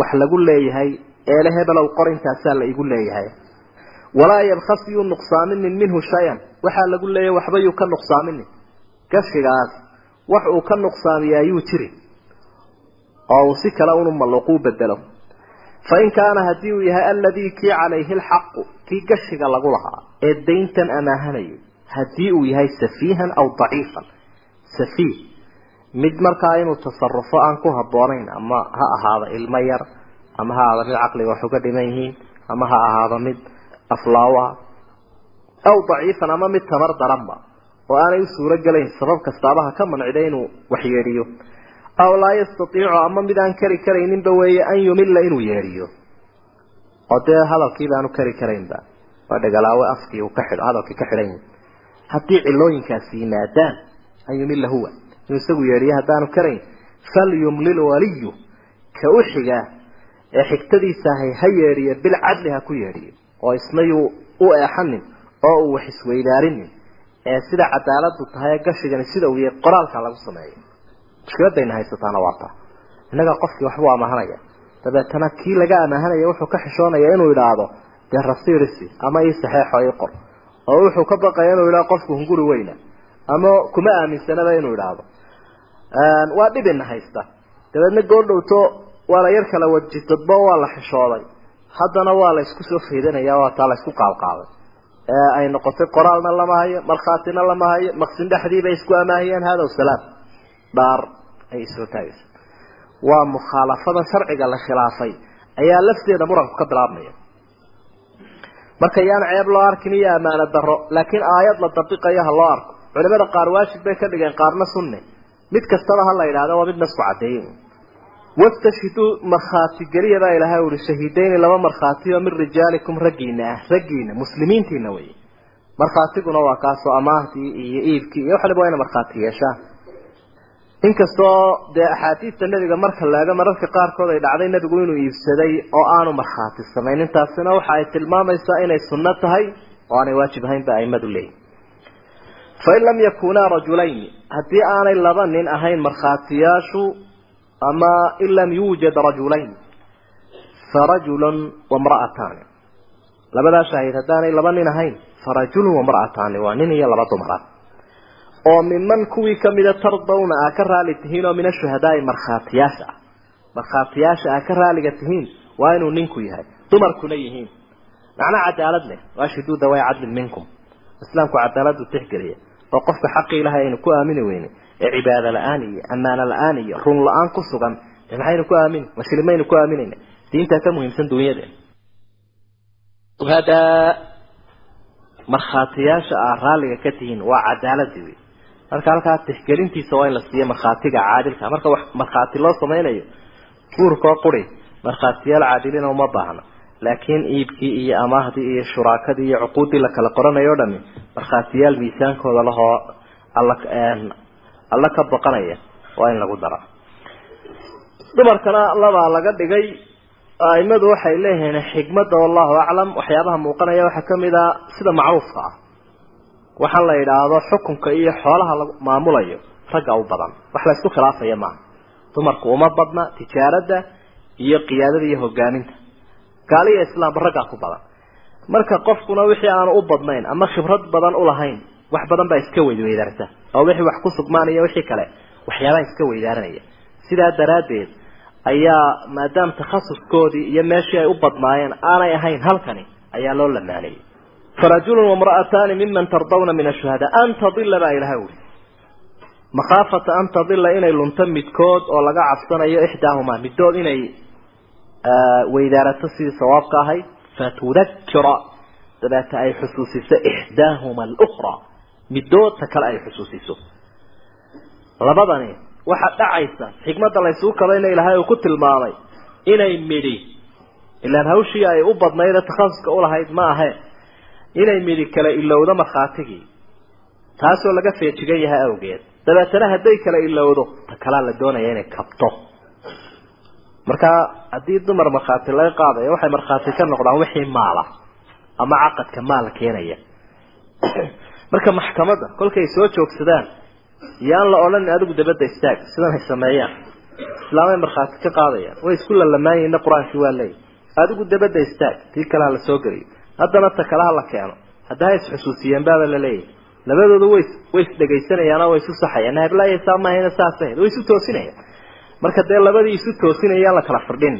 wax lagu leeyahay eele hebelow qor intaasaa la igu leeyahay. Walaa yabkhas yuu nuqsaaminin minhu shay-an. Waxaa lagu leeyahay waxba yuu ka nuqsaaminin. Gashigaas wax uu ka nuqsaamiyaa yuu jiri. Oo uu si kale unu malluquu bedelo. Fain kaana haddii uu yahay alladii kii calayhi alxaqu kii gashiga lagu lahaa ee dayntan amaahanayay haddii uu yahay safiihan aw daciifan safiih mid markaa inuu tasarufo aan ku habboonayn ama ha ahaado ilmo yar ama ha ahaado mid caqliga wax uga dhiman yihiin ama ha ahaado mid aflaawa aw daciifan ama mid tabar daranba oo aanay u suuro gelayn sabab kastaaba ha ka mancida inuu waxyeedhiyo. Aw laa yastatiicu ama mid aan kari karayninba weeye an yumilla inuu yeedhiyo. Oo dee hadalkii baanu kari karaynba. Waa dhagalaawe afkii uu ka xidho hadalkii ka xidhan yahi haddii cilooyinkaasi yimaadaan an yumilla huwa. Inuu isagu yeedhiyo haddaanu karayn falyumlil waliyu. Ka u xiga ee xigtadiisa ahay ha yeedhiyo bilcadli ha ku yeedhiyo. Oo isna yuu u eexanin oo uu wax isweydaarinin ee sida cadaaladu tahay gashigani sida uu yahay qoraalka lagu sameeyo mushkiladayna haysataana waa taa innaga qofkii waxbuu amahanaya dabeetana kii laga amaahanaya wuxuu ka xishoonaya inuu idhaahdo dee rasiirisi ama ii saxeexo ii qor. Oo wuxuu ka baqaya inuu idhahdo qofku hunguri weyna. Ama kuma aaminsanaba inuu idhaahdo waa dhibina haysta. Dabeedna goordhowto waa la yar kala wajitadbo waa la xishooday. Haddana waa la isku soo faydanaya waa taa la isku qaabqaaday ee ay noqotay qoraalna lama hayo markhaatina lama hayo maqsin dhexdii bay isku amaahiyeen hada salaam. Dhaar ay isoo taagaysa waa mukhaalafada sharciga la khilaafay ayaa lafteeda muranku ka bilaabmaya. Marka yaan ceeb loo arkin iyo amaano daro laakiin aayad la dabiqayo ha loo arko. Culimada qaar waajib bay ka dhigeen qaarna sunne. Mid kastaba ha la yidhahdo waa mid nasku cadeeyey wastashhiduu markhaati geliya baa ilahay uhi shahiidayni laba markhaatiyo min rijaalikum raggiina ah raggiina muslimiintiina wey markhaatiguna waa kaasoo amaahdii iyo iibkii iyo waxaliba waa ina markhaati yeeshaan inkastoo dee axaadiista nebiga marka laega mararka qaarkood ay dhacday nebigu inuu iibsaday oo aanu markhaati samaynin taasina waxa ay tilmaamaysaa inay sunno tahay oo aanay waajib ahayn ba aimadu leeyihiin fain lam yakunaa rajulayni haddii aanay laba nin ahayn markhaatiyaashu ama in lam yuujad rajulayn farajulun wamra'ataani labadaa shaahid haddaanay laba nin ahayn farajulun wamar'ataani waa nin iyo laba dumara oo miman kuwii kamida tardawna aa ka raali tihiin oo min ashuhadaai markhaatiyaasha ah markhaatiyaasha aa ka raaliga tihiin waa inuu ninku yahay dumarkuna yihiin macnaa cadaalad leh waashiduu ee cibaado la'aan iyo ammaano la'aan iyo run la'aan ku sugan dee maxaynu ku aamini mashilimaynu ku aaminayna diintaa ka muhiimsan dunyada hadaa markhaatiyaasha aa raalliga ka tihiin waa cadaaladii wey marka halkaa tixgelintiisa waa in la siiyo markhaatiga caadilka. Marka wax markhaati loo samaynayo guurkoo quri. Markhaatiyaal caadilina uma baahna. Laakiin iibkii iyo amaahdii iyo shuraakadii iyo cuquuddii la kala qoranayo o dhami markhaatiyaal miisaankooda lahoo alla ka baqanaya waa in lagu dara. Dumarkana labaa laga dhigay aimadu waxay leeyihiin xikmadda wallahu aclam. Waxyaabaha muuqanaya waxaa ka mid a sida macruufka ah. Waxaan la yidhaahdo xukunka iyo xoolaha la maamulayo ragga u badan. Wax la isku khilaafaya maaha dumarku uma badna tijaaradda iyo qiyaadada iyo hogaaminta. Gaaliya islaamba raggaa ku badan. Marka qofkuna wixii aanu u badnayn ama khibrad badan ulahayn wax badan baa iska weydweydaarta oo wixii wax ku sugmaanaya wixii kale waxyaabaha iska weydaaranaya sidaa daraaddeed ayaa maadaama takhasuskoodii iyo meeshii ay u badnaayeen aanay ahayn halkani ayaa loo lamaanayay. Farajulun wamra'ataani miman tardawna min ashuhadaa an tadila baa ilaha uri makhaafata an tadila inay lunto midkood oo laga cabsanayo ixdaahumaa middood inay weydaarato sidii sawaabka ahayd fatudakira dabeeta ay xusuusiso ixdaahuma alukra middoodta kale ay xusuusiso. Labadani waxaa dhacaysa xikmadda laysugu kabayna ilaahay uu ku tilmaamay inay midhi ilaan hawshii ay u badnayd ee takhasuska ulahayd ma ahe. Inay midhi kala ilowdo markhaatigii taasoo laga feejigan yahay awgeed. Dabeetana hadday kala ilowdo ta kalaa la doonaya inay kabto. Marka haddii dumar markhaati laga qaadayo waxay markhaati ka noqdaan wixii maala ama caqadka maal keenaya marka maxkamadda kolkay soo joogsadaan yaan la odhan adigu dabadda istaag sidan ay sameeyaan. Islaamay markhaati ka qaadayaan way isku lalamaanyahina qur'aankii waa leeyahy adigu dabadda istaag tii kale ha la soo geliyo. Haddana ta kale ha la keeno. Hadda ha isxusuusiyeen baaba la leeyahy labadoodu way way isdhegaysanayaanoo way isu saxayaan. Heblaaya saa maahayna saas ahayd way isu toosinayaan. Marka dee labadii isu toosinayaan la kala firdhin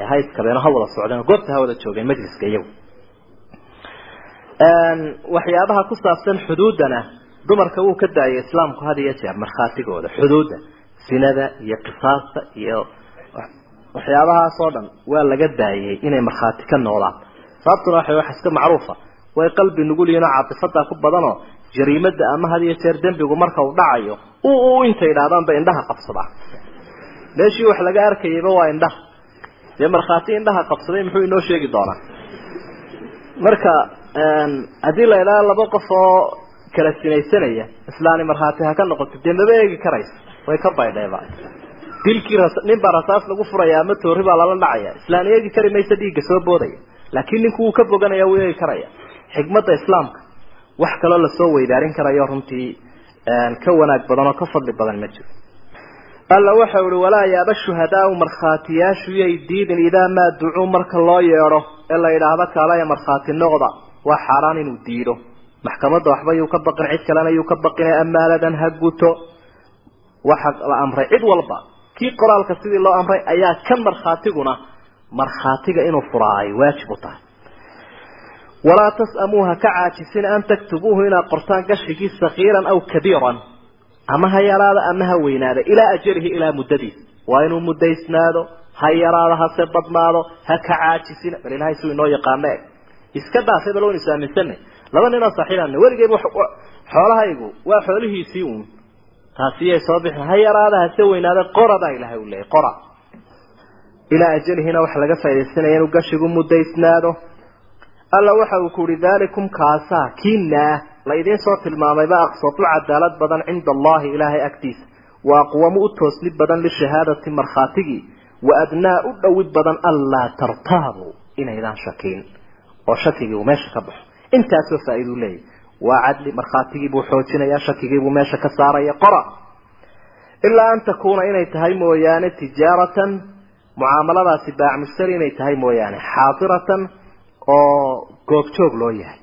ee ha iskabeen ha wada socdeen oo goobta ha wada joogeen majliska iyagu waxyaabaha ku saabsan xuduudana dumarka wuu ka daayay islaamku had iyo jeer markhaatigooda xuduudda sinada iyo qisaasta iyo waxyaabahaas oo dhan waa laga daayay inay markhaati ka noqdaan sababtuna waxa wax iska macruufa. Way qalbi nugul yihiin oo caatifadaa ku badanoo jariimada ama had iyo jeer dembigu marka uu dhacayo u u intay idhaahdaan ba indhaha qabsadaa meeshii wax laga arkayayba waa indhaha dee markhaati indhaha qabsaday muxuu inoo sheegi doonaa? Marka haddii la idhaha laba qof oo kala sinaysanaya islaani markhaati ha ka noqoto dee maba eegi karaysa way ka baydheeba dilkii nin baa rasaas lagu furaya ama toori baa lala dhacaya islaan eegi kari maysa dhiigga soo boodaya. Laakiin ninku wuu ka boganaya wuu eegi karaya. Xikmadda islaamka wax kaloo la soo weydaarin karayo runtii ka wanaag badan oo ka fadli badan ma jiro. Alla waxa uhi walaa yaaba shuhadaau markhaatiyaashu yay diidin idaa maa ducuu marka loo yeedho ee la yidhaahdo kaalaya markhaati noqda waa xaaraan inuu diido. Maxkamadda waxba yuu ka baqin cid kalena yuu ka baqina amaanadan ha guto. Waxa la amray cid walba kii qoraalka sidii loo amray ayaa kan markhaatiguna markhaatiga inuu furaa ay waajib u tahay. Walaa tas'amuu ha ka caajisin an taktubuuhu inaad qortaan gashigii sakiiran aw kabiiran. Ama ha yaraada ama ha weynaada ilaa ajalihi ilaa muddadiisa waa inuu muddaysnaado ha yaraado hase badnaado ha ka caajisina bal ilahay suu inoo yaqaano eg iska dhaafay bal waynu isaaminsanay laba ninoo saaxiibana weligeyba xoolahaygu waa xoolihiisii uun. Taasiyay soo bixin ha yaraada hase weynaada qora baa ilahay u leeyay qora. Ilaa ajalihina waxa laga faa'idaysanaya inuu gashigu muddaysnaado. Alla waxa uu ku uhi dalikum kaasaa kiinaa la idiin soo tilmaamayba aqsatu cadaalad badan cinda allahi ilaahay agtiisa. Wa aqwamu u toosnid badan lishahaadati markhaatigii wa adnaa u dhowid badan anlaa tartaabuu inaydaan shakiin oo shakigii uu meesha ka baxo. Intaasoo faa-iduu leeyahy waa cadli markhaatigii buu xoojinaya shakigii buu meesha ka saaraya qora. Ilaa an takuuna inay tahay mooyaane tijaaratan mucaamaladaasi baac inay tahay mooyaane xaadiratan oo goobjoog loo yahay.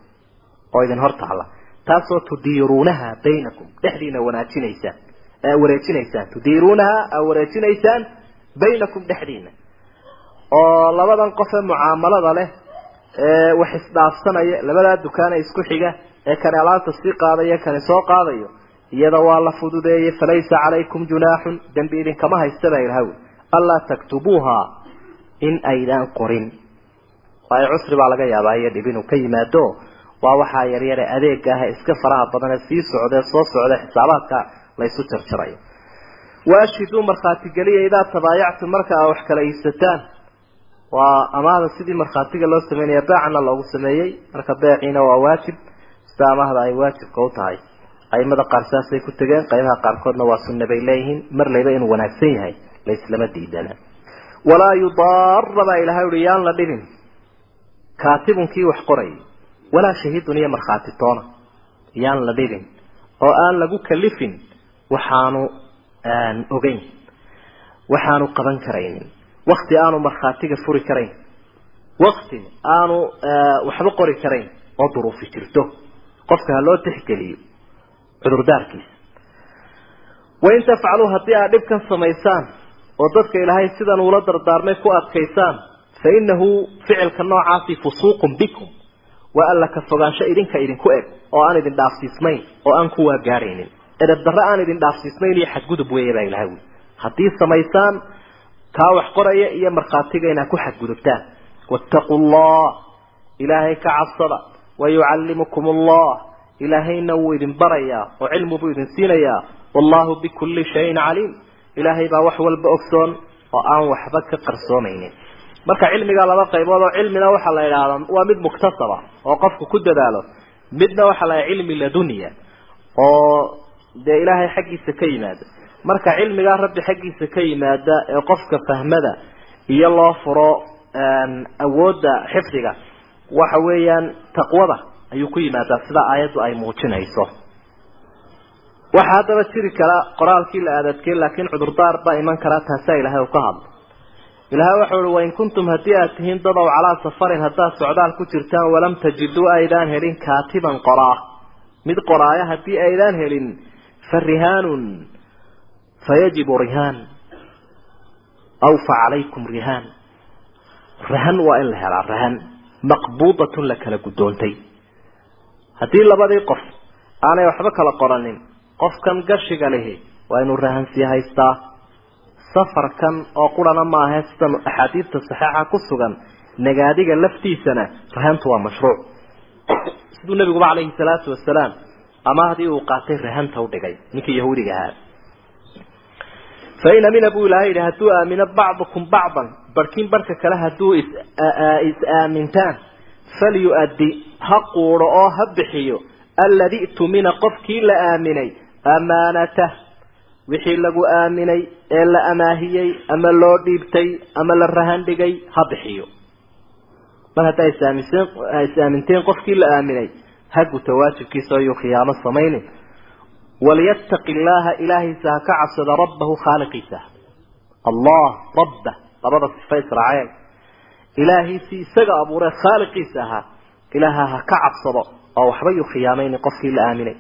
Oo idin hor taalla taasoo tudiiruunaha baynakum dhexdiina wanaajinaysaan wareejinaysaan. Tudiiruunaha aa wareejinaysaan baynakum dhexdiina. Oo labadan qof ee mucaamalada leh wax isdhaafsanaya labadaa dukaana isku xiga ee kani alaabta sii qaadaya kani soo qaadayo iyada waa la fududeeyey falaysa calaykum junaaxun dembi idinkama haysta baa ilahaw allaa taktubuuha in aydaan qorin. Waayo cusri baa laga yaabaa iyo dhib inuu ka yimaado. Waa waxaa yaryare adeega ah iska faraha badan ee sii socdee soo socda xisaabaadka la isu jarjarayo. Waashhiduu markhaati geliya idaa tabaayactum marka aa wax kala iibsataan waa amaahda sidii markhaatiga loo sameynaya beecana loogu sameeyey. Marka beeciina waa waajib sida amaahda ay waajibka u tahay. Aimada qaar saasay ku tegeen qaybaha qaarkoodna waa sunna bay leeyihiin. Mar layba inuu wanaagsan yahay laislama diidana. Walaa yudaara baa ilahay uhi yaan la dhibin. Kaatibunkii wax qorayay walaa shahiidun iyo markhaati toona. Yaan la dhibin. Oo aan lagu kalifin waxaanu ogeyn waxaanu qaban karaynin wakti aanu markhaatiga furi karayn. Wakti aanu waxba qori karayn oo duruufi jirto. Qofka ha loo tixgeliyo cudurdaarkiisa wain tafcaluu haddii aad dhibkan samaysaan oo dadka ilaahay sidan uula dardaarmay ku adkaysaan fa inahu ficilka noocaasi fusuuqun bikum. Waa alla ka fogaansho idinka idinku eg oo aan idin dhaafsiismayn oo aan kuwaa gaadhaynin edeb darre aan idin dhaafsiismayn iyo xadgudub weeye baa ilahay wi haddii samaysaan kaa wax qoraya iyo markhaatiga inaad ku xadgudubtaan. Wattaquu allah ilaahay ka cabsada. Wayucallimukum allah ilaahayna wuu idin barayaa oo cilmi buu idin siinayaa. Wallahu bikulli shayin caliim. Ilaahay baa wax walba ogsoon oo aan waxba ka qarsoomaynin marka cilmiga laba qaybood oo cilmina waxaa la idhaahdaa waa mid muktasaba oo qofku ku dadaalo. Midna waxaa la cilmi ladunya oo dee ilaahay xaggiisa ka yimaada marka cilmigaa rabbi xaggiisa ka yimaada ee qofka fahmada iyo loo furo awoodda xifdiga waxa weeyaan taqwada ayuu ku yimaadaa sida aayaddu ay muujinayso. Waxaa haddaba jiri kara qoraalkii la aadadkey laakiin cudurdaar baa iman karaa taasaa ilaahay uu ka hadlo. Ilahay waxau uhi wain kuntum haddii aad tihiin dadow calaa safarin haddaad socdaal ku jirtaan walam tajiduu aydaan helin kaatiban qoraa. Mid qoraaya haddii aydaan helin fa rihaanun fayajibu rihaan aw fa calaykum rihaan rahan waa in la helaa rahan maqbuudatun la kala guddoontay haddii labadii qof aanay waxba kala qoranin qofkan gashiga lihi waa inuu rahansii haystaa safarkan oo qurana maahe sida axaadiidta saxiixa ku sugan nagaadiga laftiisana rahantu waa mashruuc siduu nabiguba calayhi salaatu wasalaam ama haddii uu qaatay rahanta udhigay ninkii yahuudiga ahaa fain amina buu ilahay yidhi hadduu aamino bacdukum bacdan barhkin barhka kale hadduu is-aamintaan falyu-addi ha quudho oo ha bixiyo aladi tumina qofkii la aaminay amaanatah wixii lagu aaminay ee la amaahiyey ama loo dhiibtay ama la rahan dhigay ha bixiyo mar haddaa isaaminsen is-aaminteen qofkii la aaminay ha guto waajibkiisa oo yuu khiyaamo samaynin walyattaqi illaaha ilaahaysa ha ka cabsada rabbahu khaaliqiisa allah rabba labada sifa israaceen ilaahiisii isaga abuuree khaaliqiisa ahaa ilaaha ha ka cabsado oo waxba yuu khiyaamaynin qofkii la aaminay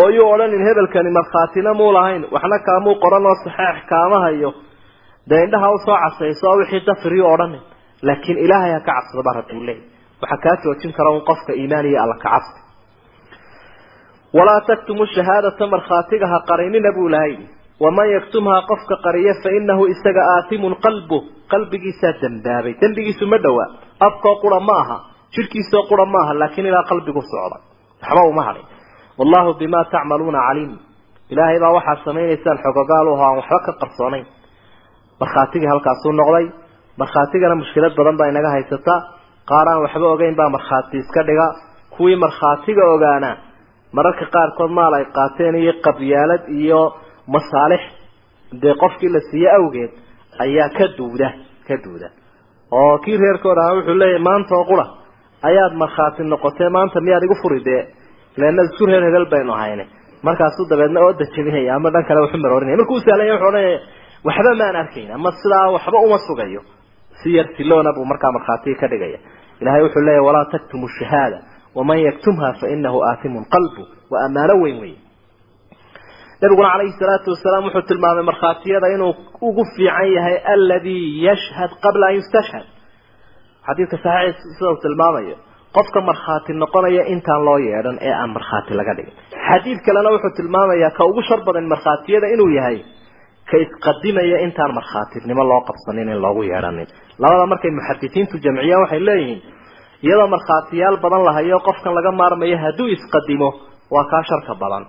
oo yuu odhanin hebelkani markhaatina muu lahayn waxna kaamuu qoran oo saxeex kaama hayo dee indhaha u soo casayso oo wixii dafiriyu odhanin laakiin ilaahay ha ka cabsado baa rabbi u leeyay waxaa kaa joojin kara un qofka iimaan iyo alla ka cabsi walaa taktumu shahaadata markhaatiga ha qarinina buu ilahay waman yaktumhaa qofka qariya fa inahu isaga aatimun qalbu qalbigiisaa dembaabay dembigiisu ma dhowaa. Afkoo qura ma aha. Jidhkiisoo qura ma aha laakiin ilaa qalbigu socda. Waxba uma hadhin wallahu bima tacmaluuna caliim. Ilaahay baa waxaad samaynaysaan xogogaal u aan waxba ka qarsoonayn. Markhaatigii halkaasuu noqday markhaatigana mushkilad badan baa inaga haysataa qaar aan waxba ogeyn baa markhaati iska dhiga. Kuwii markhaatiga ogaana mararka qaarkood maal ay qaateen iyo qabyaalad iyo masaalix. Dee qofkii la siiye awgeed ayaa ka duuda ka duuda. Oo kii reerkooda aha wuxuu leeyahay maanta oo qura ayaad markhaati noqotee maanta miyaad igu furi dee? Leena isku reer hebel baynu ahayne markaasuu dabeedna oo dajabinaya ama dhan kale waxu maroorinaya markuu usahlanya wuxuu odhanaya waxba maan arkayn ama sidaa waxba uma sugayo. Si yar siloona buu markaa markhaatiga ka dhigaya. Ilahay wuxuu leeyahy walaa taktumu shahaada waman yaktumha fainahu aatimun qalbu waa ammaano weyn wey nabiguna calayhi salaatu wasalaam wuxuu tilmaamay markhaatiyada inuu ugu fiican yahay aladii yashhad qabla an yustashhad xadiidka saxiix sida uu tilmaamayo qofka markhaati noqonaya intaan loo yeedhan ee aan markhaati laga dhigin xadiid kalena wuxuu tilmaamayaa ka ugu shar badan markhaatiyada inuu yahay ka isqadimaya intaan markhaatinimo loo qabsanin in loogu yeedhanin labada markay muxadisiintu jamciyaan waxay leeyihiin iyadoo markhaatiyaal badan lahayo qofkan laga maarmayo hadduu isqadimo waa kaa sharka badan.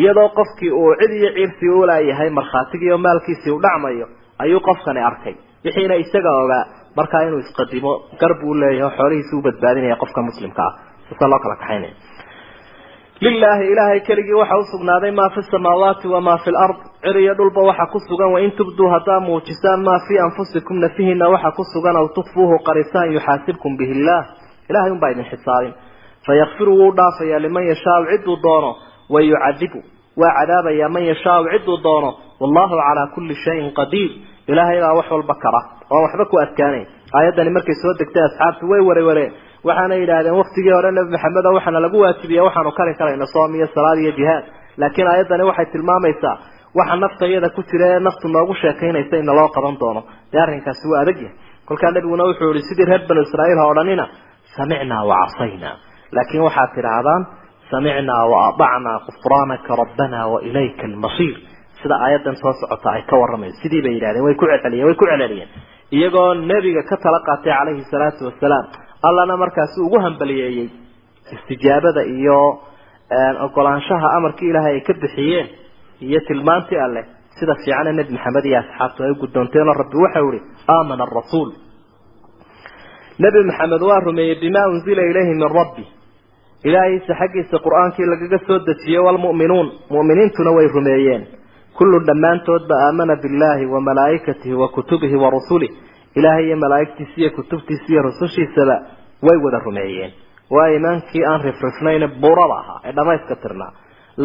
Iyadoo qofkii uu cid iyo ciirsii ulaayahay markhaatigii oo maalkiisii u dhacmayo ayuu qofkani arkay. Wixiina isaga ogaa markaa inuu isqadimo gar buu leeyahay xoolihiisi u badbaadinaya qofka muslimka ah. Sasa loo kala kaxaynaya lilaahi ilaahay keligii waxa usugnaaday maa fi samaawaati wamaa fi lard cir iyo dhulba waxa ku sugan wain tubduu haddaa muujisaan maa fii anfusikum nafihina waxa ku sugan aw tukfuuhu qarisaan yuxaasibkum bihi illaah ilahay unbaa idin xisaabin fayakfiru wuu dhaafayaa liman yashaau ciduu doono wayucadibu waa cadaabayaa man yashaau ciduu doono. Wallahu calaa kulli shayin qadiir. Ilaahay baa wax walba kara oon waxba ku adkaanayn aayaddani markay soo degtay asxaabtu way warewareen waxaana yidhaahdeen waktigii hore nebi maxamed o waxaana lagu waajibiya waxaanu kari karayna soom iyo salaad iyo jihaad. Laakiin aayaddani waxay tilmaamaysaa waxa nafta iyada ku jira ee naftu noogu sheekaynaysa ina loo qaban doono. Dee arrinkaasi waa adag yahay. Kolkaa nebiguna wuxuu yihi sidii reer banu israa'iil ha odhanina samicnaa wacasaynaa laakiin waxaad tidhaahdaan samicnaa waadacnaa kufraanaka rabbana wailayka almasiir sida aayadan soo socota ay ka waramayso sidii bay yidhahdeen way ku celceliyeen way ku celceliyeen iyagoo nebiga ka tala qaatay calayhi salaatu wasalaam allana markaasi ugu hambaliyeeyey istijaabada iyo ogolaanshaha amarkii ilaahay ay ka bixiyeen iyo tilmaantii alleh sida fiicane nebi maxamed iyo asxaabtu ay u gudoonteenoo rabbi waxau ihi aamana arasuul nebi maxamed waa rumeeyey bimaa unzila ilayhi min rabbi. Ilaahiisa xaggiisa qur'aankii lagaga soo dejiyey walmu'minuun mu'miniintuna way rumeeyeen. Kullun dhammaantoodba aamana billaahi wa malaa'ikatihi wa kutubihi wa rusulih ilaahay iyo malaa'igtiisa iyo kutubtiisa iyo rusushiisaba way wada rumeeyeen. Waa iimaankii aan rifrifnayne buurada ahaa ee dhamayska tirnaa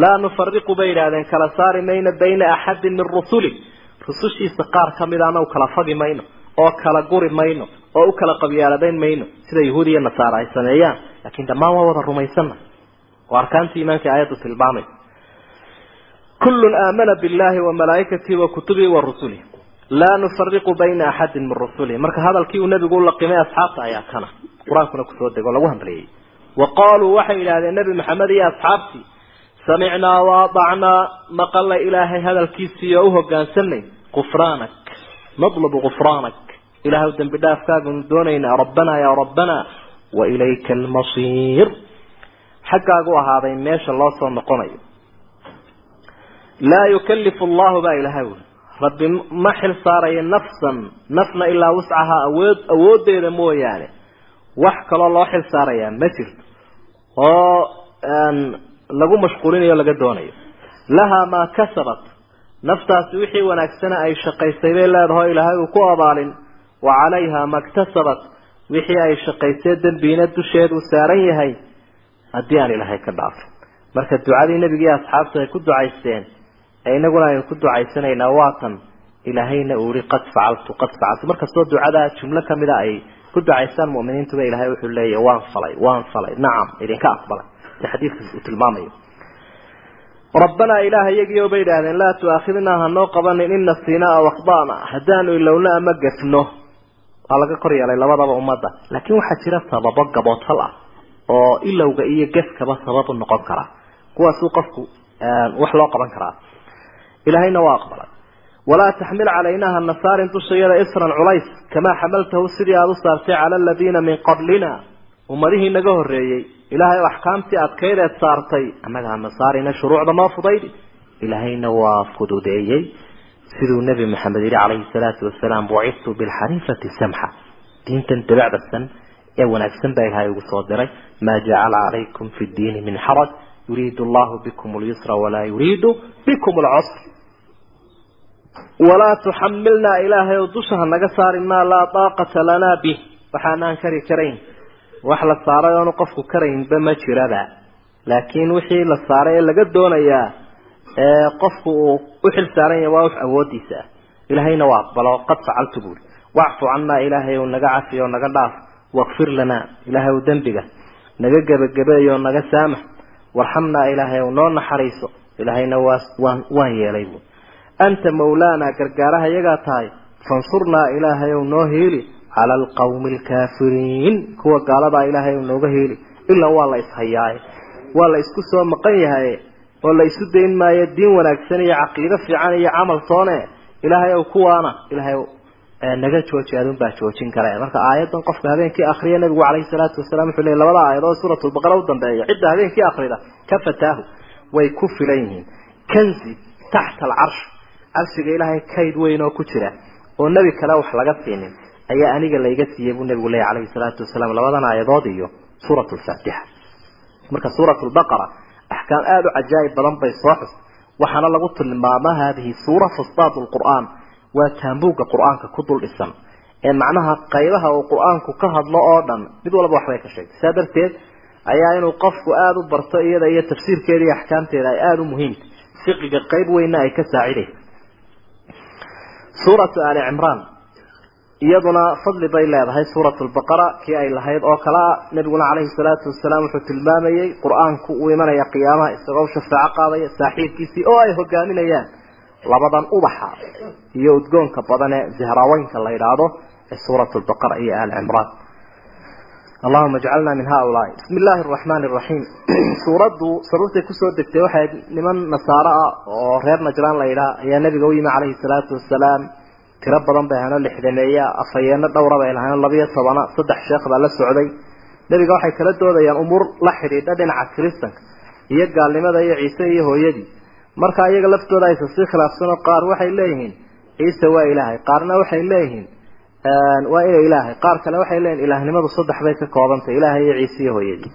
laa nufariqu bay yidhaahdeen kala saari mayno bayna axadin min rusuli rusushiisa qaar ka mid aana u kala fagi mayno oo kala guri mayno oo u kala qabyaalabayn mayno sida yahuud iyo nasaara ay sameeyaan. Laakiin dhammaan waa wada rumaysana oo arkaantii iimaanka aayaddu tilmaamaysa kullun aamana billahi wa malaa'ikatihi wa kutubihi wa rusulih laa nufariqu bayna axadin min rusulihi marka hadalkii uu nebigu ulaqimay asxaabta ayaa kana. Qur'aankuna ku soo dego lagu hambaliyey wa qaaluu waxay yidhahdeen nebi maxamed iyo asxaabtii samicnaa waadacnaa maqalla ilaahay hadalkiisii oo u hogaansanay gufraanak natlubu gufraanak ilahay dembi dhaafkaaganu doonaynaa rabbanaa yaa wa ilayka almasiir. Xaggaagu ahaaday meesha loo soo noqonayo. Laa yukallifu allahu baa ilahay wuli rabbi ma xil saarayo nafsan nafna ilaa wuscahaa awood awooddeeda mooyaane. Wax kaloo loo xil saarayaa ma jirto. Oo lagu mashquulinayo laga doonayo. Lahaa maa kasabat. Naftaasi wixii wanaagsana ay shaqaysay bay leedahay ilaahay uu ku abaalin wa calayha maktasabat wixii ay shaqaysay dembiina dusheedu saaran yahay haddii aan ilaahay ka dhaafin. Marka ducadii nebigii asxaabtu ay ku ducaysteen ee inaguna aynu ku ducaysanaynaa waatan ilaahayna uu yihi qad facaltu qad facaltu. Markastoo ducada jumlo kamida ay ku ducaystaan mu'miniintuba ilahay wuxuu leeyahy waan falay waan falay. Nacam idinka aqbalay. Si xadiidka uu tilmaamayo. Rabbanaa ilaah iyagiio bay idhaahdeen laa tuaakhidnaa hanoo qabanin in nasiinaa aw akhdana haddaanu ilowno ama gafno waa laga kor yeelay labadaba ummadda. Laakiin waxaa jira sababo gaboodfal ah oo ilowga iyo gefkaba sabab noqon kara. Kuwaasuu qofku wax loo qaban karaa. Ilaahayna waa aqbalay. Walaa taxmil calayna hana saarin dushayada isran culays kamaa xamaltahu sidii aada u saartay cala aladiina min qablina. Ummadihii naga horreeyey ilaahay axkaamtii adkaydeed saartay annaga hana saarina shuruucda noo fudaydi ilaahayna waa fududeeyey siduu nebi maxamed yihi calayhi salaatu wasalaam buciftu bilxaniifati samxa diintan dabacdasan ee wanaagsan baa ilahay ugu soo diray. Maa jacala calaykum fi ddiini min xaraj yuriidu allahu bikum lyusra walaa yuriidu bikum lcusr walaa tuxamilnaa ilaahay oo dusha hanaga saarin maa laa daaqata lanaa bih. Waxaanaan kari karayn. Wax la saaray oonu qofku karaynba ma qofku uu u xil saaran yahay waa wax awoodiisa ah ilaahayna waa aqbalo qad facaltu buuri wacfu cannaa ilaahay ou naga cafi oo naga dhaaf wakfir lanaa ilaahay ow dembiga. Naga gebagabeeyo naga saamax warxamnaa ilaahay ow noo naxariiso. Ilaahayna waa waan waan yeelay buui anta mawlaanaa gargaaraha iyagaa tahay fansurnaa ilaahay ow noo heeli cala alqawmi alkaafiriin kuwa gaaladaa ilaahay ow nooga heeli ilaa waa la ishayaaye waa la isku soo maqan yahay oo la isu dayn maayo diin wanaagsan iyo caqiido fiican iyo camal toone ilaahay ow kuwaana ilaahay naga jooji adun baa joojin kara. Marka aayadan qofka habeenkii akriya nabigu calayhi salaatu wasalaam wuxuu leeyay labada aayadood suuratulbaqara u dambeeya cidda habeenkii akrida ka fataahu way ku filan yihiin. Kanzi taxta alcarsh carshiga ilaahay kayd weyn oo ku jira oo nebi kale wax laga siinin ayaa aniga layga siiyey buu nabigu leeyay calayhi salaatu wasalaam labadan aayadood iyo suurat lfaatixa marka suurat lbaqara axkaam aada u cajaa'ib badan bay soo xus waxaana lagu tilmaama hadihi suura fustaad lqur'aan waa taambuugga qur'aanka ku dul dhisan ee macnaha qaybaha uu qur'aanku ka hadlo oo dhan mid walba waxbay ka sheegtay. Saa darteed ayaa inuu qofku aada u barto iyada iyo tafsiirkeeda iyo iyaduna fadli bay leedahay suurat lbaqara kii ay lahayd oo kale a nabiguna calayhi salaatu wasalaam wuxuu tilmaamayey qur'aanku uu imanaya qiyaamaha isagoo shafaaco qaadaya saaxiibkiisii oo ay hogaaminayaan. Labadan ubaxa iyo udgoonka badan ee zihraaweynka la yidhaahdo ee suurat lbaqara iyo ali cimraan. Allahuma ajcalna min haulaai. Bismi illaahi araxmaani araxiim suuraddu sababtay ku soo degtay waxay niman nasaaro ah oo reer najraan la yidhaha ayaa nabiga u yimi calayhi salaatu wasalaam tiro badan bay ahaanoo lixdameeya afayeeno dhowra bay lahaanoo labiyo tobana saddex sheekh baa la socday. Nebiga waxay kala doodayaan umuur la xidhiidha dhinaca kiristanka iyo gaalnimada iyo ciise iyo hooyadii. Marka iyaga laftooda aysa sii khilaafsanoo qaar waxay leeyihiin ciise waa ilaahay. Qaarna waxay leeyihiin waa ina ilaahay. Qaar kale waxay leeyihiin ilaahnimadu saddex bay ka koobantay ilaahay iyo ciise iyo hooyadii.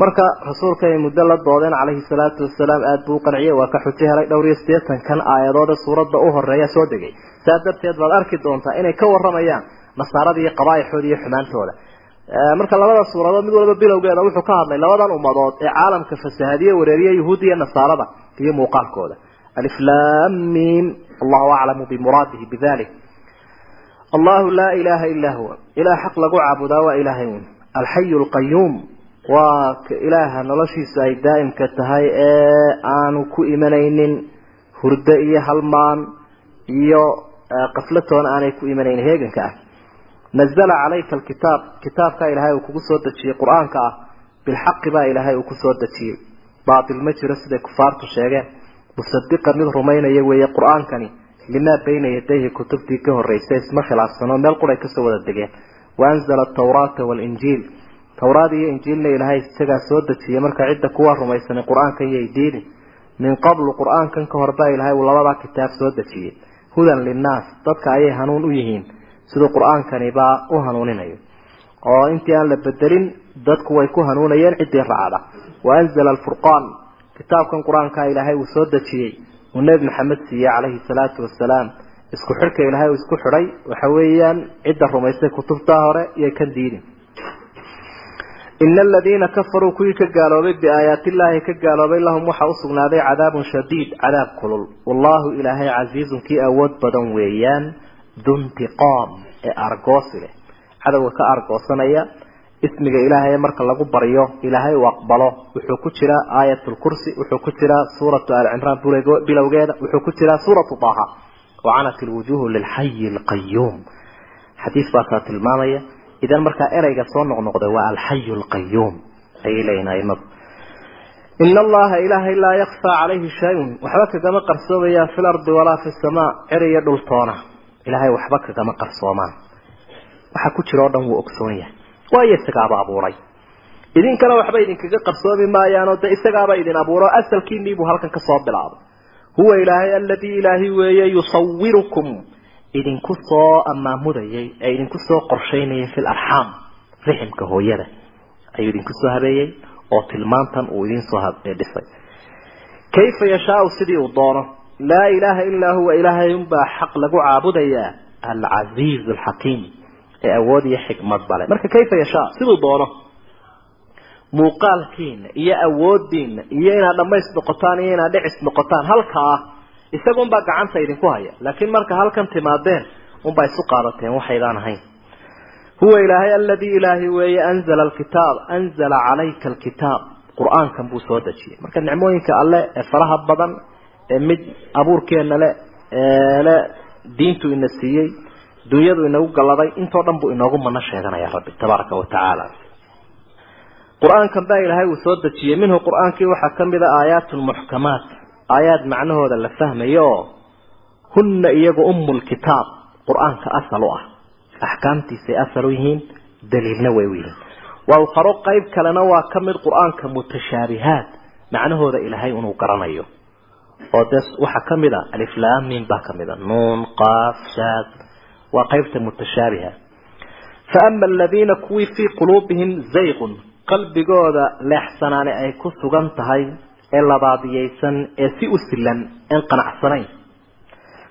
Marka rasuulka ay muddo la doodeen calayhi salaatu wasalaam aada buu u qanciyey waa ka xujo helay dhowr iyo siddeetan kan aayadoode suuradda u horreeya soo degay saa darteed baad arki doontaa inay ka waramayaan nasaarada iyo qabaaixooda iyo xumaantooda. Marka labada suuradood mid walba bilowgeeda wuxuu ka hadlay labadan ummadood ee caalamka fasahaadiye wareeriya yahuud iyo nasaarada iyo muuqaalkooda. Aliflam mim allahu aclamu bimuraadihi bidalik allahu laa ilaha ilaa huwa. Ilaah xaq lagu caabudaa waa ilaahay un alxayu lqayuum waa ka ilaaha noloshiisu ay daa'imka tahay ee aanu ku imanaynin hurdo iyo halmaan iyo qaflatoona aanay ku imanaynin heeganka ah. Nazala calayka alkitaab kitaabkaa ilaahay uu kugu soo dejiyey qur'aanka ah bilxaqi baa ilaahay uu ku soo dejiyey baatil ma jiro siday kufaartu sheegeen. Musadiqan mid rumaynaya weeye qur'aankani limaa bayna yadayhi kutubtii ka horreysay isma khilaafsanoo meel quray ka soo wada degeen. Waanzala atawraata waalinjiil tawraad iyo injiilna ilaahay isagaa soo dejiyey marka cidda kuwa rumaysanay qur'aankan yay diidin min qablu qur'aankan ka hor baa ilaahay uu labadaa kitaab soo dejiyey hudan linnaas dadka ayay hanuun u yihiin. Siduu qur'aankani baa u hanuuninayo. Oo intii aan la bedelin dadku way ku hanuunayeen ciddii raacda waanzala alfurqaan kitaabkan qur'aankaa ilaahay uu soo dejiyey. Uu nebi maxamed siiyey calayhi salaatu wasalaam isku xidhka ilaahay uu isku xidhay waxa weeyaan cidda rumaystay kutubtaa hore iyo kan diidin ina aladiina kafaruu kuwii ka gaaloobay biaayaati illaahi ka gaaloobay lahum waxaa usugnaaday cadaabun shadiid cadaab kulul wallahu ilaahay casiizun kii awood badan weeyaan duntiqaam ee argoosi leh cadowga ka argoosanaya ismiga ilaahay marka lagu baryo ilaahay uu aqbalo wuxuu ku jiraa aayat lkursi wuxuu ku jiraa suuratu alcimraan bilowgeeda wuxuu ku jiraa suuratu daha wacanat ilwujuuhu idan markaa ereyga soo noqnoqda waa alxayu alqayuum ayay leeyihiin aimadu ina allaha ilaahay laa yakfaa calayhi shay-un. Waxba kagama qarsoomayaan fi lardi walaa fi samaa. Cer iyo dhultoona. Ilaahay waxba kagama qarsoomaan waxa ku jira o dhan wuu ogsoon yahay. Waayo isagaaba abuuray. Idinkana waxba idinkaga qarsoomi maayaanoo de isagaaba idin abuuro. Asalkiiniibuu halkan ka soo bilaabay. Huwa ilaahay aladii ilaahi weeye yusawirukum idinku soo amaamudayay ee idinku soo qorshaynayay fi larxaam riximka hooyada. Ayuu idinku soo habeeyey oo tilmaantan uu idin soo dhisay. Kayfa yashaau sidii uu doono? Laa ilaaha ilaa huwa ilaahay unbaa xaq lagu caabudayaa alcasiiz alxakiim ee awood iyo xikmad bale marka kayfa yashaa siduu doono? Muuqaalkiina iyo awoodiina iyo inaad dhamays noqotaan iyo inaad dhicis noqotaan halkaa isagunbaa gacanta idinku haya. Laakiin marka halkan timaadeen unbaa isu qaadateen waxaydaan ahayn. Huwa ilaahay aladii ilaahay weeye anzala alkitaab anzala calayka alkitaab. Qur'aankan buu soo dejiyey. Marka nicmooyinka alle ee faraha badan ee mid abuurkeena le ee le diintu ina siiyey dunyadu inagu galladay intoo dhan buu inoogu mano sheeganaya rabbi tabaaraka wa tacaala. Qur'aankan baa ilaahay uu soo dejiyey. Minhu qur'aankii waxaa ka mid a aayaatun muxkamaat aayaad macnahooda la fahmayo oo hunna iyagu umu lkitaab qur'aanka asal u ah. Axkaamtiisay asal u yihiin daliilna way u yihiin waa ukharo qayb kalena waa ka mid qur'aanka mutashaabihaat macnahooda ilaahay inuu garanayo. Oo dee waxaa ka mid a aliflaamin baa ka mid a nuun qaaf shaad waa qaybta mutashaabiha fa ama aladiina kuwii fii quluubihim zayqun qalbigooda leexsanaani ay ku sugan tahay ee labaadiyeysan ee si u silan een qanacsanayn.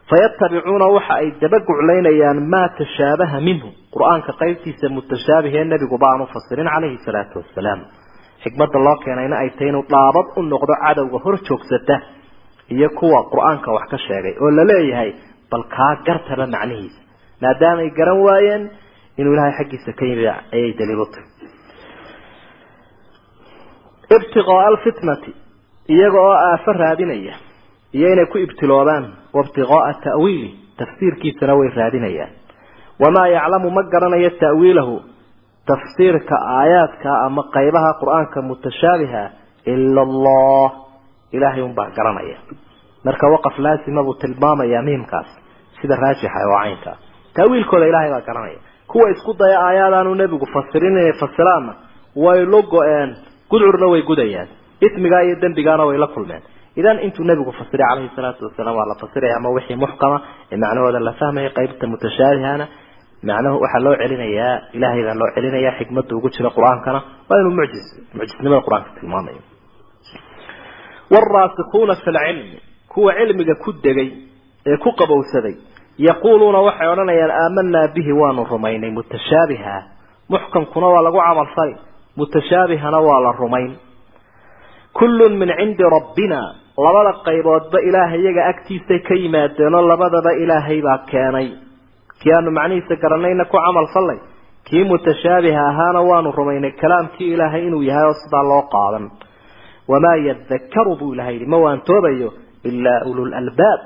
Fayatabicuuna waxa ay dabaguclaynayaan maa tashaabaha minhu qur'aanka qaybtiisa mutashaabihee nebigu baanu fasirin calayhi salaatu wasalaam xikmadda loo keenayna ay tahay inuu dhaabad u noqdo cadowga hor joogsata iyo kuwa qur'aanka wax ka sheegay oo la leeyahay bal kaa gartaba macnihiisa maadaamay garan waayeen inuu ilaahay xaggiisa ka yimi ayay daliil u tahay ibtiqaaa alfitnati iyaga oo aafo raadinaya iyo inay ku ibtiloobaan waibtiqaaa ta'wiili tafsiirkiisana way raadinayaan. Wamaa yaclamu ma garanayo ta'wiilahu tafsiirka aayaadka ama qaybaha qur'aanka mutashaabiha ila allah ilaahay unbaa garanaya. Marka waqaf laasima buu tilmaamayaa miimkaas sida raajixa oo caynka ta'wiilkooda ilaahay baa garanaya. Kuwa isku daya aayaadaanu nebigu fasirin inay fasiraanna way la go-een gudcurna way gudayaan ismigaa iyo dembigaana way la kulmeen. Idan intuu nebigu fasiray calayhi salaatu wasalaam waa la fasiraya ama wixii muxkama ee macnahooda la fahmaya qaybta mutashaabihana macnahu waxaa loo celinayaa ilaahay baa loo celinayaa xikmadda ugu jira qur'aankana waa inuu mucjis mucjisnimada qur'aanka tilmaamayo. Waalraasikuuna fi lcilmi kuwa cilmiga ku degay ee ku qabowsaday yaquuluuna waxay odhanayaan aamanaa bihi waanu rumaynay mutashaabiha. Muxkamkuna waa lagu camalfali mutashaabihana waa la rumayn kullun min cindi rabbina. Labada qayboodba ilaahay iyaga agtiisay ka yimaadeenoo labadaba ilaahay baa keenay. Kii aanu macnihiisa garanayna ku camal fallay kii mutashaabiha ahaana waanu rumaynay kalaamkii ilaahay inuu yahay oo sidaa loo qaadan. Wamaa yadakaru buu ilahay yidhi ma waantoobayo ilaa ulul albaab.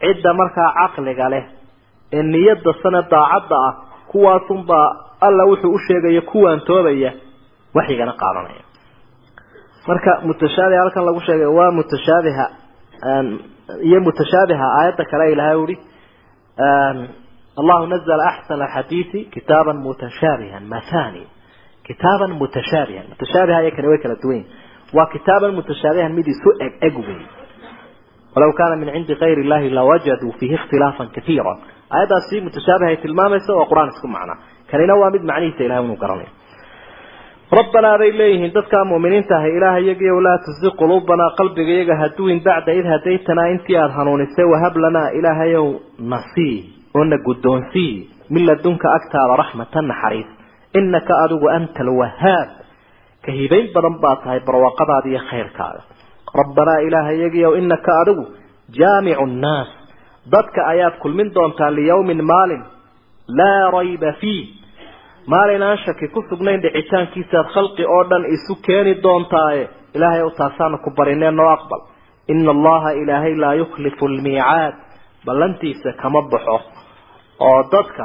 Cidda markaa caqliga leh ee niyadda sane daacadda ah kuwaasunbaa alla wuxuu u ku waantoobaya waxyigana qaadanaya marka mutashaabiha halkan lagu sheegay waa mutashaabiha iyo mutashaabiha aayadda kale ilahay uhi allahu nazla axsana xadiisi kitaaban mutashaabihan mathani kitaaban mutashaabihan. Mutashaabiha iyo kani way kala duwan waa kitaaban mutashaabihan mid isu eg eg wey walaw kaana min cindi kayri illahi lawajaduu fiihi ikhtilaafan kaiira aayaddaasi mutashaabihay tilmaamaysa waa qur'aan isku macna. Kanina waa mid macnihiisa ilahay inuu garanayo rabbanaa bay leeyihiin dadkaa mu'miniinta ahay ilaah iyagiiyow laa tusi quluubanaa qalbiga iyaga haduwin bacda id hadaytanaa intii aada hanuunisay wahab lanaa ilaahayow nasii oo na guddoonsii min ladunka agtaada raxmatan naxariis. Inaka adigu anta alwahaab ka hibayn badan baa tahay barwaaqadaada iyo khayrkaaga rabbanaa ilaaha iyagiiyow inaka adigu jaamicu nnaas dadka ayaad kulmin doontaa liyawmin maalin laa rayba fiih maalin aan shaki ku sugnayn dhicitaankiisaad khalqi oo dhan isu keeni doontaaye ilaahay ow taasaanu ku barinee noo aqbal. Ina allaha ilaahay laa yukhlifu lmiicaad ballantiisa kama baxo. Oo dadka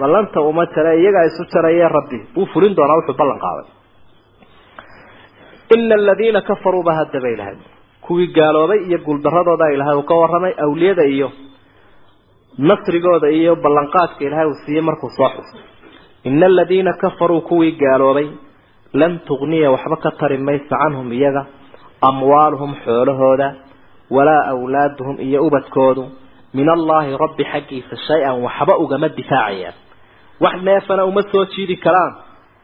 ballanta uma jara iyagaa isu jarayee rabbi wuu fulin doonaa wuxuu ballan qaaday. Ina aladiina kafaruu ba haddaba ilahay kuwii gaaloobay iyo guuldaradooda ilahay uu ka warramay awliyada iyo nasrigooda iyo ballanqaadka ilahay uu siiyey markuu soo xusay ina aladiina kafaruu kuwii gaaloobay lan tugniya waxba ka tari maysa canhum iyaga amwaaluhum xoolahooda walaa awlaaduhum iyo ubadkoodu min allaahi rabbi xaggiisa shay-an waxba ugama difaacayaan wax neefana uma soo jiidi karaan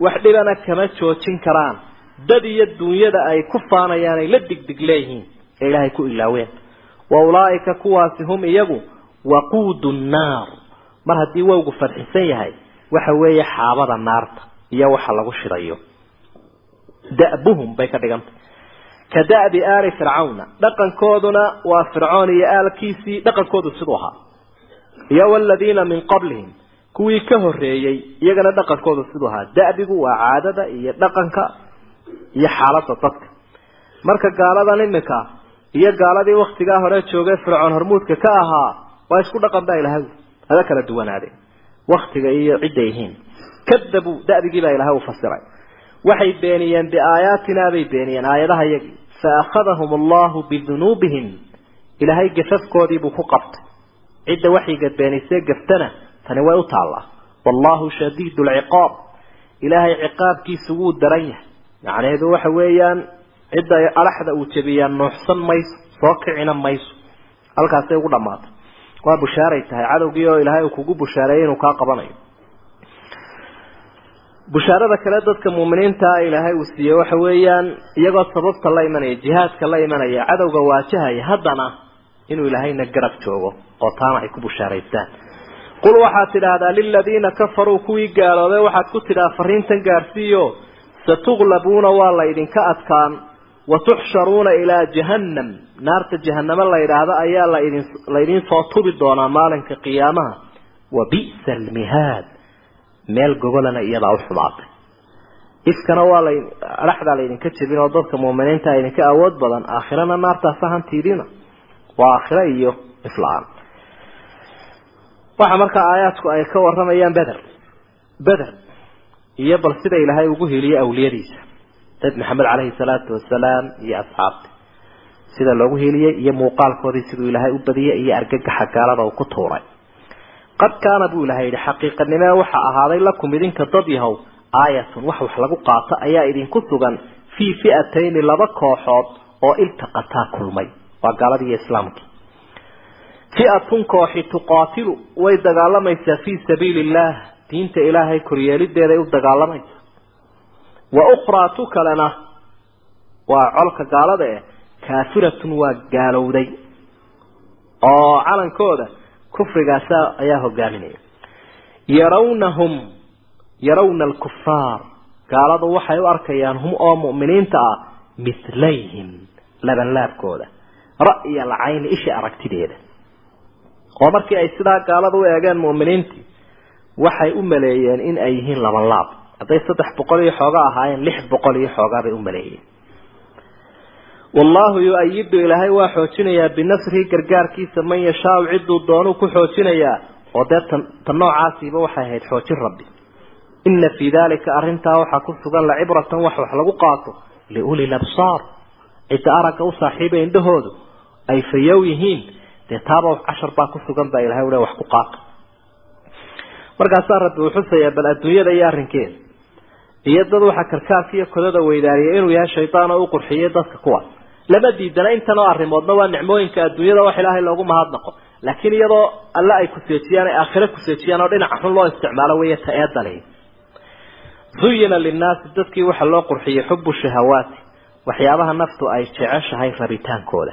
wax dhibana kama joojin karaan dad iyo duunyada ay ku faanayaan ay la digdig leeyihiin ee ilaahay ku ilaaween wa ulaa'ika kuwaasi hum iyagu waquudu nnaar mar haddii wowgu fadxisan yahay waxa weeye xaabada naarta iyo waxa lagu shidayo da'buhum bay ka dhigantay. Ka da'bi aali fircawna dhaqankooduna waa fircoon iyo aalkiisii dhaqankoodu siduu ahaa. Iyo waladiina min qablihim kuwii ka horreeyey iyagana dhaqankooda siduu ahaa. Da'bigu waa caadada iyo dhaqanka iyo xaaladda dadka. Marka gaaladan imika iyo gaaladii waktigaa hore joogay fircoon hormuudka ka ahaa waa isku dhaqan baa ilahay hada kala duwanaadeen waktiga iyo cidday yihiin. Kadabuu da'bigii baa ilahay u fasiray. Waxay beeniyeen biaayaatinaa bay beeniyeen aayadaha yagii fa akhadahum allahu bidunuubihim. Ilaahay gafafkoodiibuu ku qabtay. Cidda waxyiga beenisee gaftana tani way u taallaa wallahu shadiidu alciqaab ilaahay ciqaabkiisu wuu daran yahay. Macnaheedu waxa weeyaan cidda alaxda uu jebiyaa nuuxsan mayso soo kicina mayso. Halkaasay ugu dhammaatay waa bushaaray tahay. Cadowgii oo ilaahay uu kugu bushaareeyey inuu kaa qabanayo. Bushaarada kale dadka muuminiintaa ilaahay uu siiyey waxa weeyaan iyagoo sababta la imanaya jihaadka la imanaya cadowga waajahaya haddana inuu ilaahayna garab joogo oo taana ay ku bushaaraystaan. Qul waxaad tidhaahdaa liladiina kafaruu kuwii gaaloobay waxaad ku tidhaha fariintan gaarsiiyo satuglabuuna waa la ydinka adkaan watuxsharuuna ilaa jahannam naarta jahanamo la yidhaahdo ayaa laidin laydin soo tubi doonaa maalinka qiyaamaha wa bi'sa almihaad meel gogolana iyadaa u xumaatay ifkana waa la dhaxdaa laydinka jebin oo dadka muuminiinta idinka awood badan aakhirana naartaasa hantiidina waa aakhiro iyo ifla-aan waxa markaa aayaadku ay ka waramayaan beder beder iyo bal sida ilaahay ugu heliyey awliyadiisa dad maxamed caleyhi salaatu wasalaam iyo asxaabta. Sida loogu heliyey iyo muuqaalkoodii siduu ilaahay u badiyey iyo argagaxa gaalada uu ku tuuray. Qad kaana buu ilahay yihi xaqiiqanimee waxa ahaaday lakum idinka dad yahow aayatun wax wax lagu qaato ayaa idinku sugan fii fi'atayni laba kooxood oo iltaqataa kulmay. Waa gaaladii iyo islaamkii. Fi'atun kooxi tuqaatilu way dagaalamaysaa fii sabiili illaah diinta ilaahay koryeelideeday u dagaalamaysaa wa ukhraa tu kalena. Waa colka gaalada eh kaafiratun waa gaalowday. Oo calankooda kufrigaasa ayaa hogaaminaya yarawnahum yarawna alkufaar gaaladu waxay u arkayaan hum oo mu'miniinta ah mithlayhim labanlaabkooda ra'ya alcayni isha aragtideeda. Oo markii ay sidaa gaalada u eegeen mu'miniintii waxay u maleeyeen in ay yihiin laban laab hadday saddex boqol iyo xooga ahaayeen lix boqol iyo xoogaa bay u maleeyeen. Wallahu yu-ayidu ilaahay waa xoojinayaa binasrihi gargaarkiisa man yashaau ciduu doonuu ku xoojinayaa oo dee tan tan noocaasiiba waxay ahayd xoojin rabbi. Ina fii dalika arrintaa waxaa ku sugan lacibratan wax wax lagu qaato liuli labsaar. Cidda aragga u saaxiiba indhahoodu ay fayow yihiin dee taaba cashar baa ku sugan baa ilahay ule wax ku qaato. Markaasaa rabbi uu xusayaa bal adduunyada iyo arrinkeeda iyo dad waxaa karkaarka iyo kodada weydaariyay inuu yahay shaydaan oo u qurxiyey dadka kuwaas lama diidana intan oo arrimoodna waa nicmooyinka adduunyada wax ilaahay loogu mahadnaqo. Laakiin iyadoo alle ay kuseejiyaan ay aakhiro kuseejiyaan oo dhinaca xun loo isticmaalo weeye ta eedale zuyina linnaasi dadkii waxaa loo qurxiyey xubu shahawaati. Waxyaabaha naftu ay jeceshahay rabitaankooda.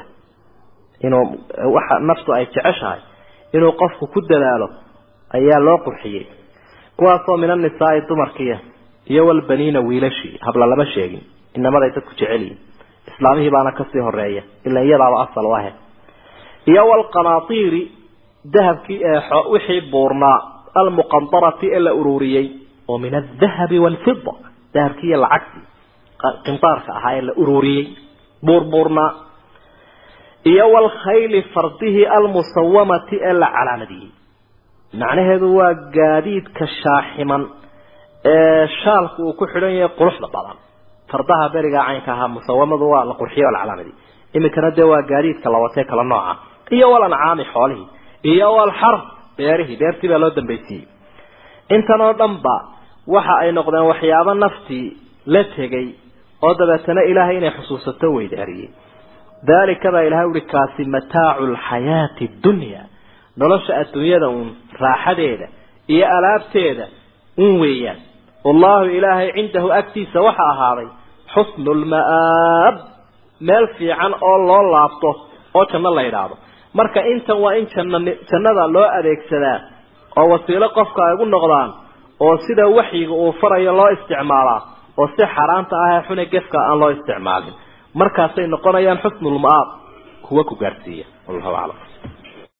Inuu waxa naftu ay jeceshahay inuu qofku ku dadaalo ayaa loo qurxiyey kuwaasoo min annisaai dumarkiiya iyo walbaniina wiilashii habla lama sheegin. Inamaday dadku jecelyihin islaamihii baana ka sii horreeya ila iyadaaba asal u ahe. Iyo walqanaatiiri dahabkii ee wixii buurnaa almuqandarati ee la ururiyey oo min aldahabi waalfida dahabkii iyo lacagtii qindaarka ahaa ee la ururiyey buurbuurnaa iyo walkhayli fardihii almusawamati ee la calaamadiyey macnaheedu waa gaadiidka shaaximan shaalku uu ku xidhan yahay quruxda badan. Fardaha berigaa caynka ahaa musawamadu waa la qurxiyo o la calaamadiyey iminkana dee waa gaadiidka lawatee kala nooca. Iyo walancaami xoolihii. Iyo walxar beerihii beertii baa loo dambaysiiyey intan oo dhan ba waxa ay noqdeen waxyaabo naftii la tegay oo dabeetana ilaahay inay xusuusato weydaariyey dalika baa ilahay uhi kaasi mataacu lxayaati dunya. Nolosha adduunyada uun raaxadeeda iyo alaabteeda un weeyaan wallahu ilaahay cindahu agtiisa waxa ahaaday xusnu lma'aab meel fiican oo loo laabto oo janno la yidhaahdo. Marka intan waa in jann jannada loo adeegsadaa oo wasiilo qofka ay ugu noqdaan oo sida waxyiga uu farayo loo isticmaalaa oo si xaaraanta ah ee xune gefka aan loo isticmaalin. Markaasay noqonayaan xusnulma'aab kuwa ku gaarsiiya. Wallahu aclam